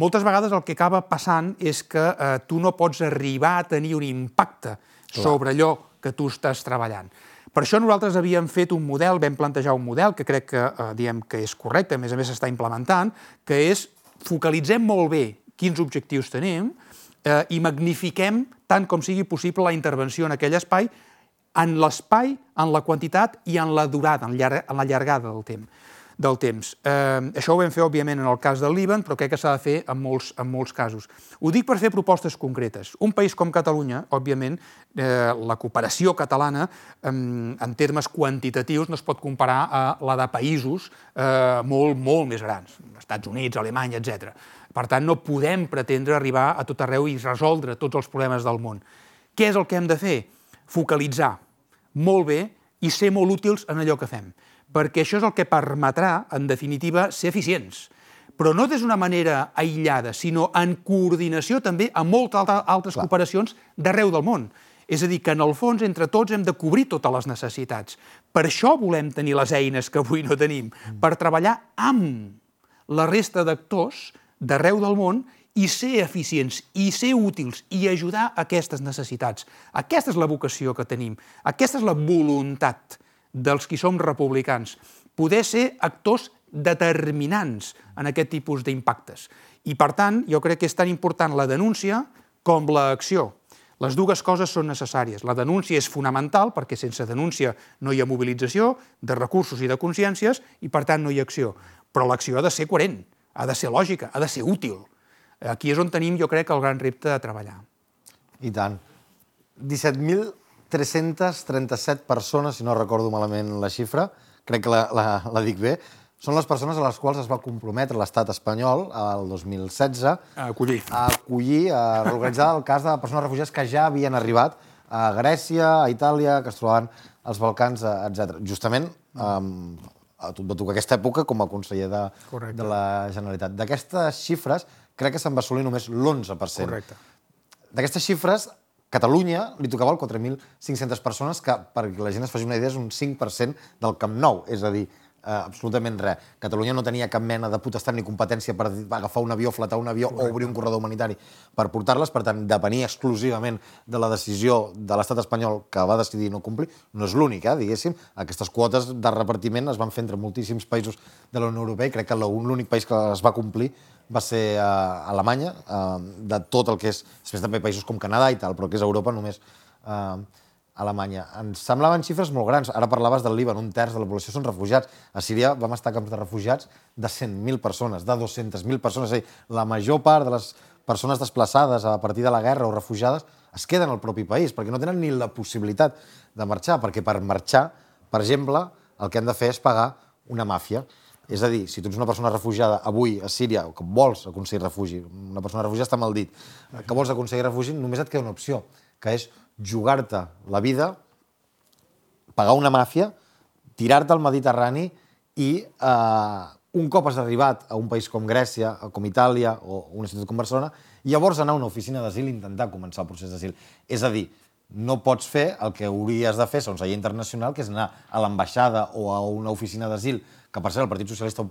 Speaker 2: Moltes vegades el que acaba passant és que eh, tu no pots arribar a tenir un impacte sobre allò que tu estàs treballant. Per això nosaltres havíem fet un model, vam plantejar un model que crec que, eh, diem que és correcte, a més a més s'està implementant, que és focalitzem molt bé quins objectius tenim eh, i magnifiquem tant com sigui possible la intervenció en aquell espai, en l'espai, en la quantitat i en la durada, en, en la llargada del temps. Del temps. Eh, això ho vam fer, òbviament, en el cas del Líban, però crec que s'ha de fer en molts, en molts casos. Ho dic per fer propostes concretes. Un país com Catalunya, òbviament, eh, la cooperació catalana, eh, en termes quantitatius, no es pot comparar a la de països eh, molt, molt més grans, Estats Units, Alemanya, etc. Per tant, no podem pretendre arribar a tot arreu i resoldre tots els problemes del món. Què és el que hem de fer? Focalitzar molt bé i ser molt útils en allò que fem, perquè això és el que permetrà, en definitiva, ser eficients però no des d'una manera aïllada, sinó en coordinació també amb moltes altres
Speaker 1: Clar.
Speaker 2: cooperacions d'arreu del món. És a dir, que en el fons entre tots hem de cobrir totes les necessitats. Per això volem tenir les eines que avui no tenim, per treballar amb la resta d'actors d'arreu del món i ser eficients, i ser útils, i ajudar a aquestes necessitats. Aquesta és la vocació que tenim, aquesta és la voluntat dels qui som republicans, poder ser actors determinants en aquest tipus d'impactes. I, per tant, jo crec que és tan important la denúncia com l'acció. Les dues coses són necessàries. La denúncia és fonamental perquè sense denúncia no hi ha mobilització de recursos i de consciències i, per tant, no hi ha acció. Però l'acció ha de ser coherent, ha de ser lògica, ha de ser útil. Aquí és on tenim, jo crec, el gran repte de treballar.
Speaker 1: I tant. 17.337 persones, si no recordo malament la xifra, crec que la, la, la dic bé, són les persones a les quals es va comprometre l'estat espanyol el 2016
Speaker 2: a acollir,
Speaker 1: a, acollir, a organitzar el cas de persones refugiades que ja havien arribat a Grècia, a Itàlia, que es trobaven als Balcans, etc. Justament um, a tu va tocar aquesta època com a conseller de,
Speaker 2: Correcte.
Speaker 1: de la Generalitat. D'aquestes xifres, crec que se'n va assolir només l'11%.
Speaker 2: correcte.
Speaker 1: D'aquestes xifres, Catalunya li tocava el 4.500 persones, que, perquè la gent es faci una idea, és un 5% del Camp Nou. És a dir, eh, absolutament res. Catalunya no tenia cap mena de potestat ni competència per agafar un avió, flatar un avió Correcte. o obrir un corredor humanitari per portar-les, per tant, depenia exclusivament de la decisió de l'estat espanyol que va decidir no complir. No és l'únic, eh, diguéssim. Aquestes quotes de repartiment es van fer entre moltíssims països de la Unió Europea i crec que l'únic país que es va complir va ser a uh, Alemanya, uh, de tot el que és, després també països com Canadà i tal, però que és Europa només uh, Alemanya. Ens semblaven xifres molt grans. Ara parlaves del Líban, un terç de la població són refugiats. A Síria vam estar a camps de refugiats de 100.000 persones, de 200.000 persones. És a dir, la major part de les persones desplaçades a partir de la guerra o refugiades es queden al propi país, perquè no tenen ni la possibilitat de marxar, perquè per marxar, per exemple, el que han de fer és pagar una màfia. És a dir, si tu ets una persona refugiada avui a Síria, o que vols aconseguir refugi, una persona refugiada està mal dit, que vols aconseguir refugi, només et queda una opció, que és jugar-te la vida, pagar una màfia, tirar-te al Mediterrani i eh, un cop has arribat a un país com Grècia, com Itàlia o una ciutat com Barcelona, llavors anar a una oficina d'asil i intentar començar el procés d'asil. És a dir, no pots fer el que hauries de fer segons la llei internacional, que és anar a l'ambaixada o a una oficina d'asil, que per cert el Partit Socialista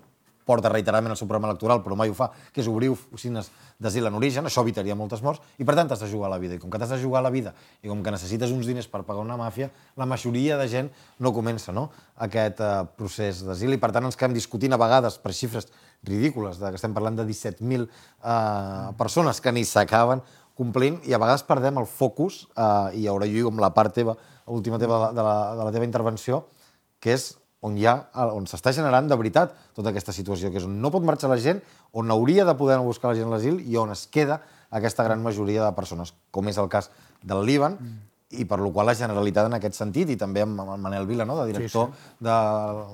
Speaker 1: porta reiteradament el seu programa electoral, però mai ho fa, que és obrir oficines d'asil en origen, això evitaria moltes morts, i per tant t'has de jugar a la vida. I com que t'has de jugar a la vida i com que necessites uns diners per pagar una màfia, la majoria de gent no comença no? aquest uh, procés d'asil i per tant ens quedem discutint a vegades per xifres ridícules, de, que estem parlant de 17.000 uh, persones que ni s'acaben complint i a vegades perdem el focus, uh, i ara jo amb la part teva, última teva de la, de la teva intervenció, que és on hi ha, on s'està generant de veritat tota aquesta situació, que és on no pot marxar la gent, on hauria de poder buscar la gent l'asil i on es queda aquesta gran majoria de persones, com és el cas del Líban, mm. i per lo qual la Generalitat en aquest sentit, i també amb, amb Manel Vila, no, de director sí, sí. De,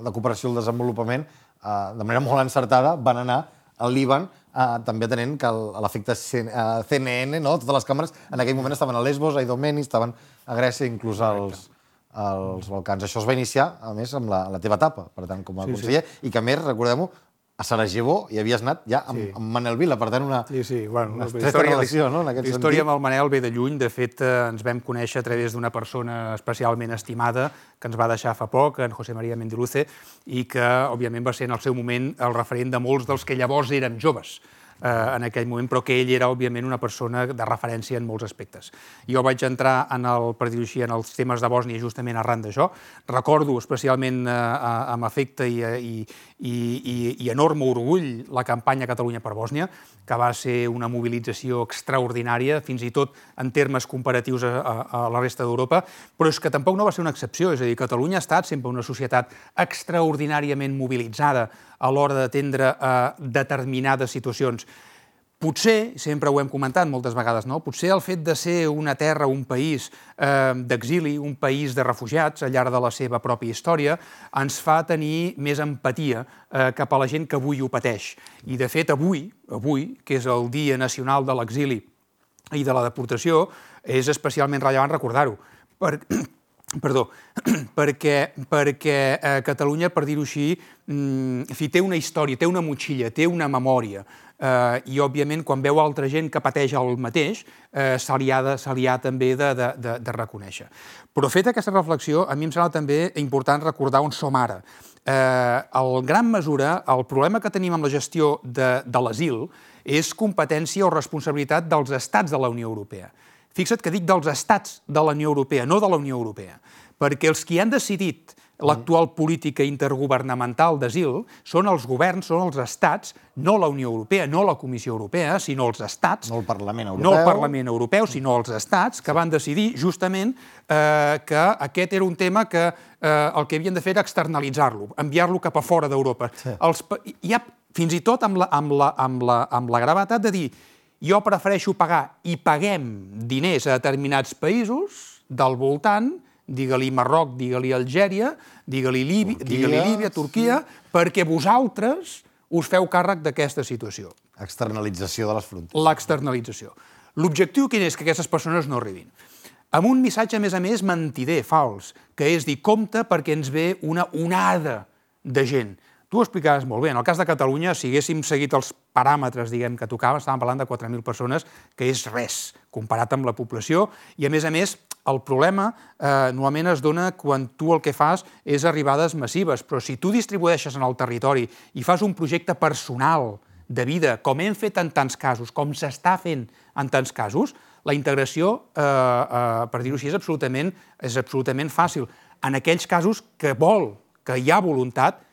Speaker 1: de Cooperació al Desenvolupament, eh, de manera molt encertada van anar al Líban eh, també atenent que l'efecte CNN, no, totes les càmeres en aquell moment estaven a Lesbos, a Idomeni, estaven a Grècia, inclús als, als Balcans. Això es va iniciar, a més, amb la, la teva etapa, per tant, com a sí, conseller, sí. i que, a més, recordem-ho, a Sarajevo hi havies anat ja amb, sí. amb Manel Vila, per tant, una,
Speaker 2: sí, sí. Bueno,
Speaker 1: una història, relació, no?, en aquest
Speaker 2: la història amb el Manel ve de lluny. De fet, eh, ens vam conèixer a través d'una persona especialment estimada que ens va deixar fa poc, en José María Mendiluce, i que, òbviament, va ser en el seu moment el referent de molts dels que llavors érem joves eh, en aquell moment, però que ell era, òbviament, una persona de referència en molts aspectes. Jo vaig entrar en el, així, en els temes de Bòsnia justament arran d'això. Recordo especialment eh, amb afecte i, i, i, i, i enorme orgull la campanya Catalunya per Bòsnia, que va ser una mobilització extraordinària, fins i tot en termes comparatius a, a, a la resta d'Europa, però és que tampoc no va ser una excepció, és a dir, Catalunya ha estat sempre una societat extraordinàriament mobilitzada a l'hora d'atendre a determinades situacions. Potser, sempre ho hem comentat moltes vegades, no? potser el fet de ser una terra, un país eh, d'exili, un país de refugiats al llarg de la seva pròpia història, ens fa tenir més empatia eh, cap a la gent que avui ho pateix. I, de fet, avui, avui, que és el Dia Nacional de l'Exili i de la Deportació, és especialment rellevant recordar-ho. Per, [CLEARS THROAT] perdó, [CLEARS THROAT] perquè, perquè eh, Catalunya, per dir-ho així, mm, fi, té una història, té una motxilla, té una memòria, eh, i, òbviament, quan veu altra gent que pateix el mateix, eh, se li ha, de, se li ha també de, de, de, de reconèixer. Però feta aquesta reflexió, a mi em sembla també important recordar on som ara. Eh, en gran mesura, el problema que tenim amb la gestió de, de l'asil és competència o responsabilitat dels estats de la Unió Europea. Fixa't que dic dels estats de la Unió Europea, no de la Unió Europea, perquè els qui han decidit l'actual política intergovernamental d'asil són els governs, són els estats, no la Unió Europea, no la Comissió Europea, sinó els estats.
Speaker 1: No el Parlament Europeu.
Speaker 2: No el Parlament Europeu, sinó els estats que van decidir justament eh, que aquest era un tema que eh, el que havien de fer era externalitzar-lo, enviar-lo cap a fora d'Europa. Sí. Els, hi ha fins i tot amb la, amb, la, amb, la, amb la gravetat de dir jo prefereixo pagar i paguem diners a determinats països del voltant digue-li Marroc, digue-li Algèria, digue-li Líbia, digue Líbia, Turquia, sí. perquè vosaltres us feu càrrec d'aquesta situació.
Speaker 1: Externalització de les fronteres.
Speaker 2: L'externalització. L'objectiu quin és? Que aquestes persones no arribin. Amb un missatge, a més a més, mentider, fals, que és dir, compte perquè ens ve una onada de gent. Tu ho explicaves molt bé. En el cas de Catalunya, si haguéssim seguit els paràmetres diguem que tocava, estàvem parlant de 4.000 persones, que és res comparat amb la població, i a més a més, el problema eh, normalment es dona quan tu el que fas és arribades massives, però si tu distribueixes en el territori i fas un projecte personal de vida, com hem fet en tants casos, com s'està fent en tants casos, la integració, eh, eh, per dir-ho així, és absolutament, és absolutament fàcil. En aquells casos que vol, que hi ha voluntat,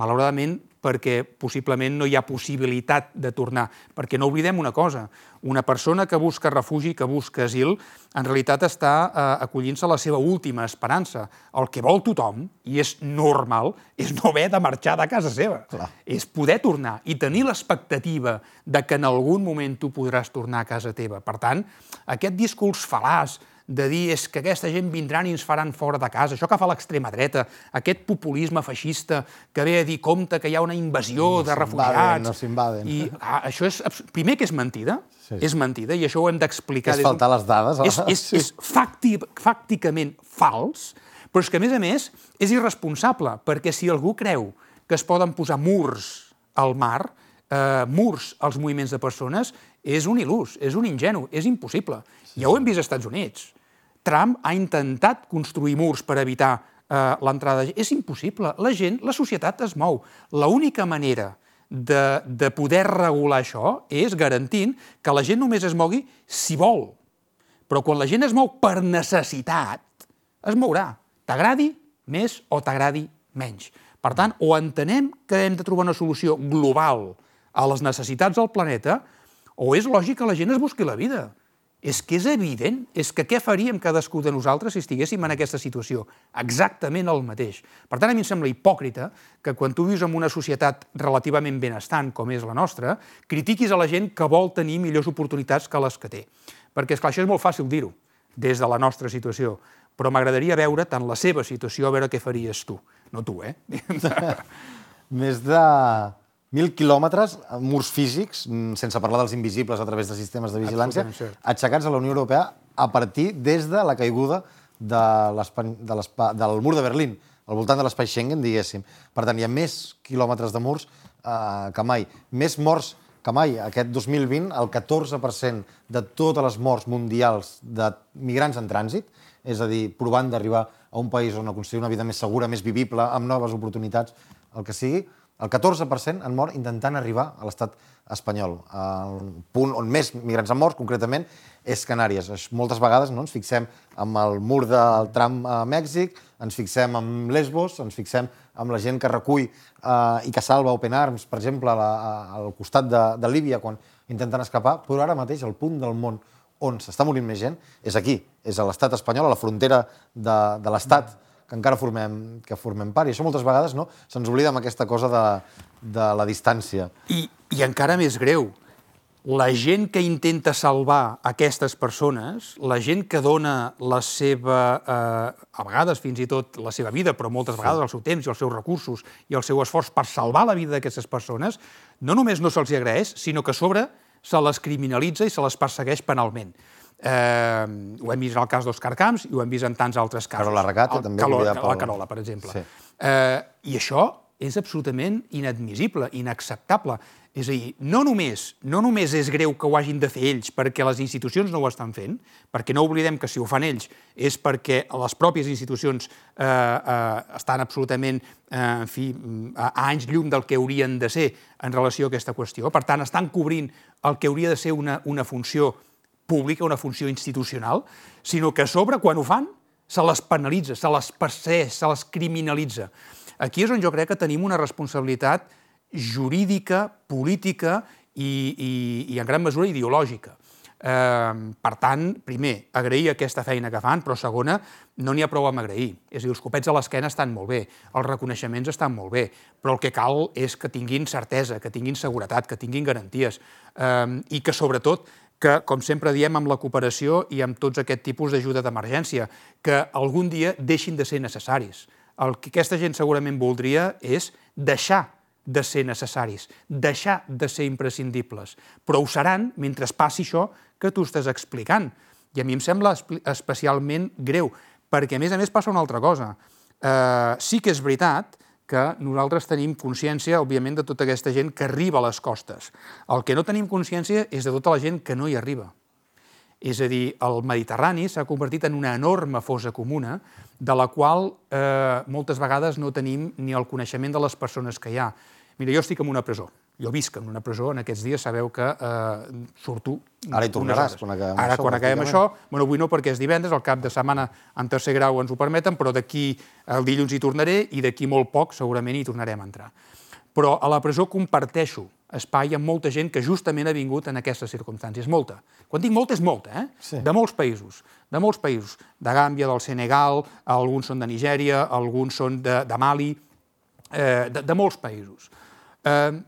Speaker 2: malauradament perquè possiblement no hi ha possibilitat de tornar. Perquè no oblidem una cosa, una persona que busca refugi, que busca asil, en realitat està eh, acollint-se a la seva última esperança. El que vol tothom, i és normal, és no haver de marxar de casa seva.
Speaker 1: Clar.
Speaker 2: És poder tornar i tenir l'expectativa de que en algun moment tu podràs tornar a casa teva. Per tant, aquest discurs fal·laç de dir és que aquesta gent vindran i ens faran fora de casa, això que fa l'extrema dreta, aquest populisme feixista que ve a dir compte que hi ha una invasió
Speaker 1: No
Speaker 2: de refugiats...
Speaker 1: no s'invaden.
Speaker 2: I ah, això és, primer que és mentida,
Speaker 1: Sí.
Speaker 2: és mentida, i això ho hem d'explicar.
Speaker 1: És faltar les dades,
Speaker 2: És, és,
Speaker 1: sí.
Speaker 2: és facti, fàcticament fals, però és que, a més a més, és irresponsable, perquè si algú creu que es poden posar murs al mar, eh, murs als moviments de persones, és un il·lús, és un ingenu, és impossible. Ja ho hem vist als Estats Units. Trump ha intentat construir murs per evitar eh, l'entrada. És impossible. La gent, la societat es mou. L'única manera de, de poder regular això és garantint que la gent només es mogui si vol. Però quan la gent es mou per necessitat, es mourà. T'agradi més o t'agradi menys. Per tant, o entenem que hem de trobar una solució global a les necessitats del planeta, o és lògic que la gent es busqui la vida. És que és evident, és que què faríem cadascú de nosaltres si estiguéssim en aquesta situació? Exactament el mateix. Per tant, a mi em sembla hipòcrita que quan tu vius en una societat relativament benestant, com és la nostra, critiquis a la gent que vol tenir millors oportunitats que les que té. Perquè, esclar, això és molt fàcil dir-ho, des de la nostra situació, però m'agradaria veure tant la seva situació, a veure què faries tu. No tu, eh? [LAUGHS]
Speaker 1: Més de 1.000 quilòmetres, murs físics, mm, sense parlar dels invisibles a través de sistemes de vigilància, aixecats a la Unió Europea a partir des de la caiguda de de del mur de Berlín, al voltant de l'espai Schengen, diguéssim. Per tant, hi ha més quilòmetres de murs eh, que mai. Més morts que mai. Aquest 2020, el 14% de totes les morts mundials de migrants en trànsit, és a dir, provant d'arribar a un país on aconseguir una vida més segura, més vivible, amb noves oportunitats, el que sigui, el 14% han mort intentant arribar a l'estat espanyol. El punt on més migrants han mort, concretament, és Canàries. Es- Moltes vegades no, ens fixem amb el mur del tram a Mèxic, ens fixem amb Lesbos, ens fixem amb la gent que recull eh, i que salva Open Arms, per exemple, la, a, al costat de, de Líbia, quan intenten escapar, però ara mateix el punt del món on s'està morint més gent és aquí, és a l'estat espanyol, a la frontera de, de l'estat que encara formem, que formem part. I això moltes vegades no, se'ns oblida amb aquesta cosa de, de la distància.
Speaker 2: I, I encara més greu, la gent que intenta salvar aquestes persones, la gent que dona la seva, eh, a vegades fins i tot la seva vida, però moltes vegades el seu temps i els seus recursos i el seu esforç per salvar la vida d'aquestes persones, no només no se'ls agraeix, sinó que a sobre se les criminalitza i se les persegueix penalment. Eh, ho hem vist en el cas d'Òscar Camps i ho hem vist en tants altres casos.
Speaker 1: Carola Recate,
Speaker 2: El-
Speaker 1: també,
Speaker 2: Calo-
Speaker 1: oblidat
Speaker 2: La Carola, per exemple.
Speaker 1: Sí.
Speaker 2: Eh, I això és absolutament inadmissible, inacceptable. És a dir, no només, no només és greu que ho hagin de fer ells perquè les institucions no ho estan fent, perquè no oblidem que si ho fan ells és perquè les pròpies institucions eh, eh, estan absolutament eh, en fi, a, a anys llum del que haurien de ser en relació a aquesta qüestió. Per tant, estan cobrint el que hauria de ser una, una funció pública, una funció institucional, sinó que a sobre, quan ho fan, se les penalitza, se les persegueix, se les criminalitza. Aquí és on jo crec que tenim una responsabilitat jurídica, política i, i, i en gran mesura ideològica. Eh, per tant, primer, agrair aquesta feina que fan, però segona, no n'hi ha prou amb agrair. És a dir, els copets a l'esquena estan molt bé, els reconeixements estan molt bé, però el que cal és que tinguin certesa, que tinguin seguretat, que tinguin garanties eh, i que, sobretot, que, com sempre diem, amb la cooperació i amb tots aquest tipus d'ajuda d'emergència, que algun dia deixin de ser necessaris. El que aquesta gent segurament voldria és deixar de ser necessaris, deixar de ser imprescindibles. Però ho seran mentre passi això que tu estàs explicant. I a mi em sembla especialment greu, perquè a més a més passa una altra cosa. Eh, sí que és veritat que nosaltres tenim consciència, òbviament, de tota aquesta gent que arriba a les costes. El que no tenim consciència és de tota la gent que no hi arriba. És a dir, el Mediterrani s'ha convertit en una enorme fosa comuna de la qual eh, moltes vegades no tenim ni el coneixement de les persones que hi ha. Mira, jo estic en una presó. Jo visc en una presó, en aquests dies sabeu que eh, surto...
Speaker 1: Ara hi tornaràs, quan acabem
Speaker 2: Ara,
Speaker 1: això,
Speaker 2: quan acabem això, bueno, avui no perquè és divendres, el cap de setmana en tercer grau ens ho permeten, però d'aquí el dilluns hi tornaré i d'aquí molt poc segurament hi tornarem a entrar. Però a la presó comparteixo espai amb molta gent que justament ha vingut en aquestes circumstàncies. Molta. Quan dic molta, és molta, eh?
Speaker 1: Sí.
Speaker 2: De molts països. De molts països. De Gàmbia, del Senegal, alguns són de Nigèria, alguns són de, de Mali, eh, de, de molts països eh,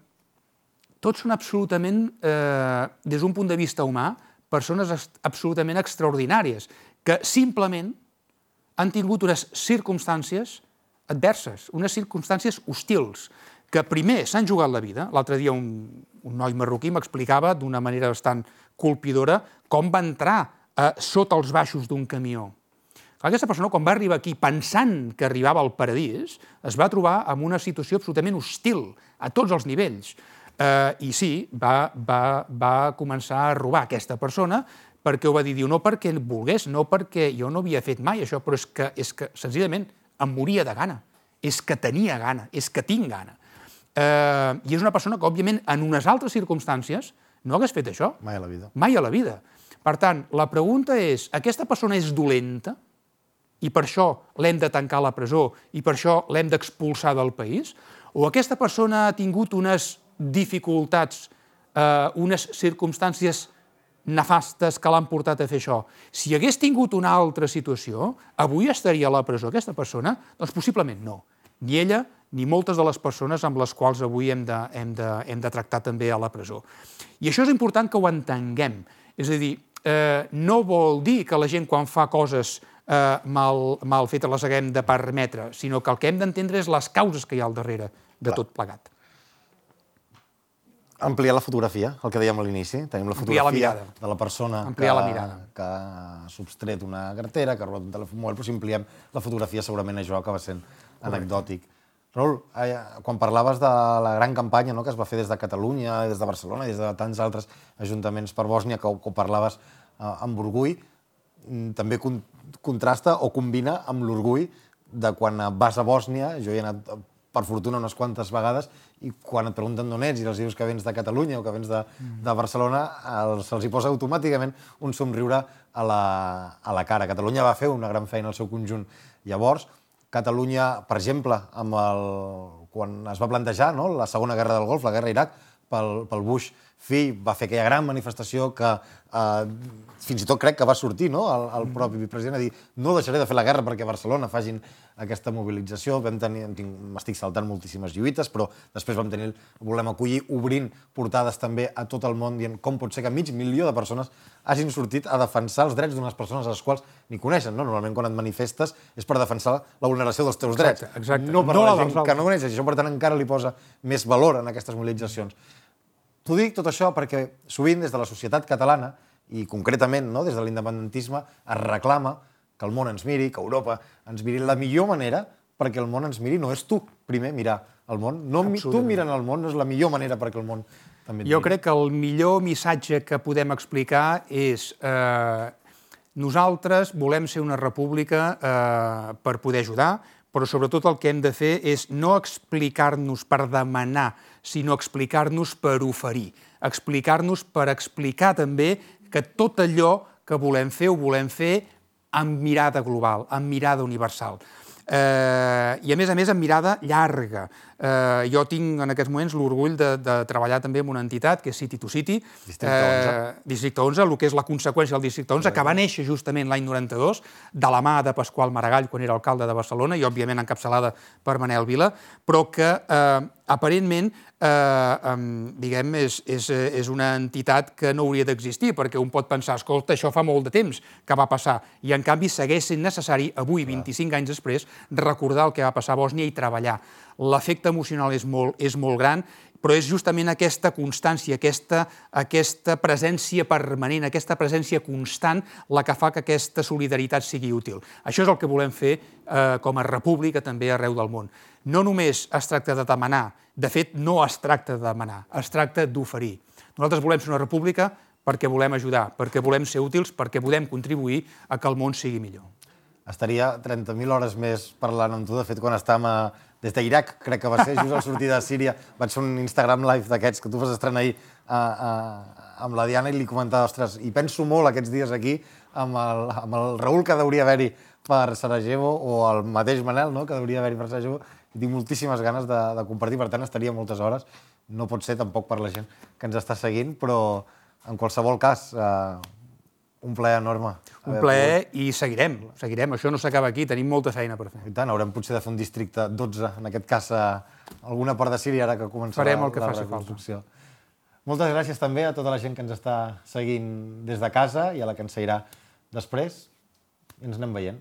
Speaker 2: tots són absolutament, eh, des d'un punt de vista humà, persones absolutament extraordinàries, que simplement han tingut unes circumstàncies adverses, unes circumstàncies hostils, que primer s'han jugat la vida. L'altre dia un, un noi marroquí m'explicava d'una manera bastant colpidora com va entrar eh, sota els baixos d'un camió aquesta persona, quan va arribar aquí pensant que arribava al paradís, es va trobar amb una situació absolutament hostil a tots els nivells. Eh, I sí, va, va, va començar a robar aquesta persona perquè ho va dir, diu, no perquè volgués, no perquè jo no havia fet mai això, però és que, és que senzillament em moria de gana, és que tenia gana, és que tinc gana. Eh, I és una persona que, òbviament, en unes altres circumstàncies no hagués fet això.
Speaker 1: Mai a la vida.
Speaker 2: Mai a la vida. Per tant, la pregunta és, aquesta persona és dolenta? i per això l'hem de tancar a la presó i per això l'hem d'expulsar del país? O aquesta persona ha tingut unes dificultats, eh, unes circumstàncies nefastes que l'han portat a fer això. Si hagués tingut una altra situació, avui estaria a la presó aquesta persona? Doncs possiblement no. Ni ella ni moltes de les persones amb les quals avui hem de, hem de, hem de tractar també a la presó. I això és important que ho entenguem. És a dir, eh, no vol dir que la gent quan fa coses eh, mal, mal fetes les haguem de permetre, sinó que el que hem d'entendre és les causes que hi ha al darrere de Clar. tot plegat.
Speaker 1: Ampliar la fotografia, el que dèiem a l'inici. Tenim la fotografia
Speaker 2: la mirada.
Speaker 1: de la persona
Speaker 2: Ampliar
Speaker 1: que,
Speaker 2: la mirada.
Speaker 1: que ha substret una cartera, que ha robat un telèfon mòbil, però si ampliem la fotografia segurament això acaba sent anecdòtic. Raül, eh, quan parlaves de la gran campanya no, que es va fer des de Catalunya, des de Barcelona, des de tants altres ajuntaments per Bòsnia, que, que parlaves eh, amb orgull, mm, també contrasta o combina amb l'orgull de quan vas a Bòsnia, jo he anat per fortuna unes quantes vegades, i quan et pregunten d'on ets i els dius que vens de Catalunya o que vens de, de Barcelona, se'ls hi posa automàticament un somriure a la, a la cara. Catalunya va fer una gran feina al seu conjunt. Llavors, Catalunya, per exemple, amb el, quan es va plantejar no, la segona guerra del Golf, la guerra Iraq, pel, pel Bush fill, va fer aquella gran manifestació que eh, fins i tot crec que va sortir no? el, el propi president a dir no deixaré de fer la guerra perquè a Barcelona facin aquesta mobilització. Vam tenir, m'estic saltant moltíssimes lluites, però després vam tenir, volem acollir, obrint portades també a tot el món, dient com pot ser que mig milió de persones hagin sortit a defensar els drets d'unes persones a les quals ni coneixen. No? Normalment quan et manifestes és per defensar la vulneració dels teus drets,
Speaker 2: exacte, exacte.
Speaker 1: no per
Speaker 2: no
Speaker 1: la gent que no coneixes. I això, per tant, encara li posa més valor en aquestes mobilitzacions. T'ho dic tot això perquè sovint des de la societat catalana, i concretament no, des de l'independentisme, es reclama que el món ens miri, que Europa ens miri. La millor manera perquè el món ens miri no és tu primer mirar el món, no tu mirant el món no és la millor manera perquè el món també
Speaker 2: Jo crec que el millor missatge que podem explicar és eh, nosaltres volem ser una república eh, per poder ajudar, però sobretot el que hem de fer és no explicar-nos per demanar, sinó explicar-nos per oferir, explicar-nos per explicar també que tot allò que volem fer ho volem fer amb mirada global, amb mirada universal. eh, i a més a més amb mirada llarga. Eh, jo tinc en aquests moments l'orgull de, de treballar també amb una entitat que és City to City,
Speaker 1: Districte 11.
Speaker 2: eh, Districte 11, el que és la conseqüència del Districte 11, que va néixer justament l'any 92, de la mà de Pasqual Maragall, quan era alcalde de Barcelona, i òbviament encapçalada per Manel Vila, però que eh, aparentment eh, eh, diguem, és, és, és una entitat que no hauria d'existir, perquè un pot pensar, escolta, això fa molt de temps que va passar, i en canvi segueix sent necessari, avui, 25 anys després, recordar el que va passar a Bòsnia i treballar. L'efecte emocional és molt, és molt gran, però és justament aquesta constància, aquesta, aquesta presència permanent, aquesta presència constant, la que fa que aquesta solidaritat sigui útil. Això és el que volem fer eh, com a república també arreu del món. No només es tracta de demanar, de fet, no es tracta de demanar, es tracta d'oferir. Nosaltres volem ser una república perquè volem ajudar, perquè volem ser útils, perquè volem contribuir a que el món sigui millor.
Speaker 1: Estaria 30.000 hores més parlant amb tu. De fet, quan estàvem a, des d'Iraq, crec que va ser just al sortir de Síria, vaig fer un Instagram live d'aquests que tu vas estrenar ahir a, a, amb la Diana i li comentava, ostres, i penso molt aquests dies aquí amb el, amb el Raül que hauria haver-hi per Sarajevo o el mateix Manel, no?, que hauria haver-hi per Sarajevo, i tinc moltíssimes ganes de, de compartir, per tant estaria moltes hores. No pot ser tampoc per la gent que ens està seguint, però en qualsevol cas, eh, un plaer enorme.
Speaker 2: Un plaer i seguirem, seguirem. Això no s'acaba aquí, tenim molta feina per fer.
Speaker 1: I tant, haurem potser de fer un districte 12, en aquest cas a alguna part de Síria, ara que començarà
Speaker 2: Farem el que
Speaker 1: la
Speaker 2: faci
Speaker 1: reconstrucció. Moltes gràcies també a tota la gent que ens està seguint des de casa i a la que ens seguirà després. I ens anem veient.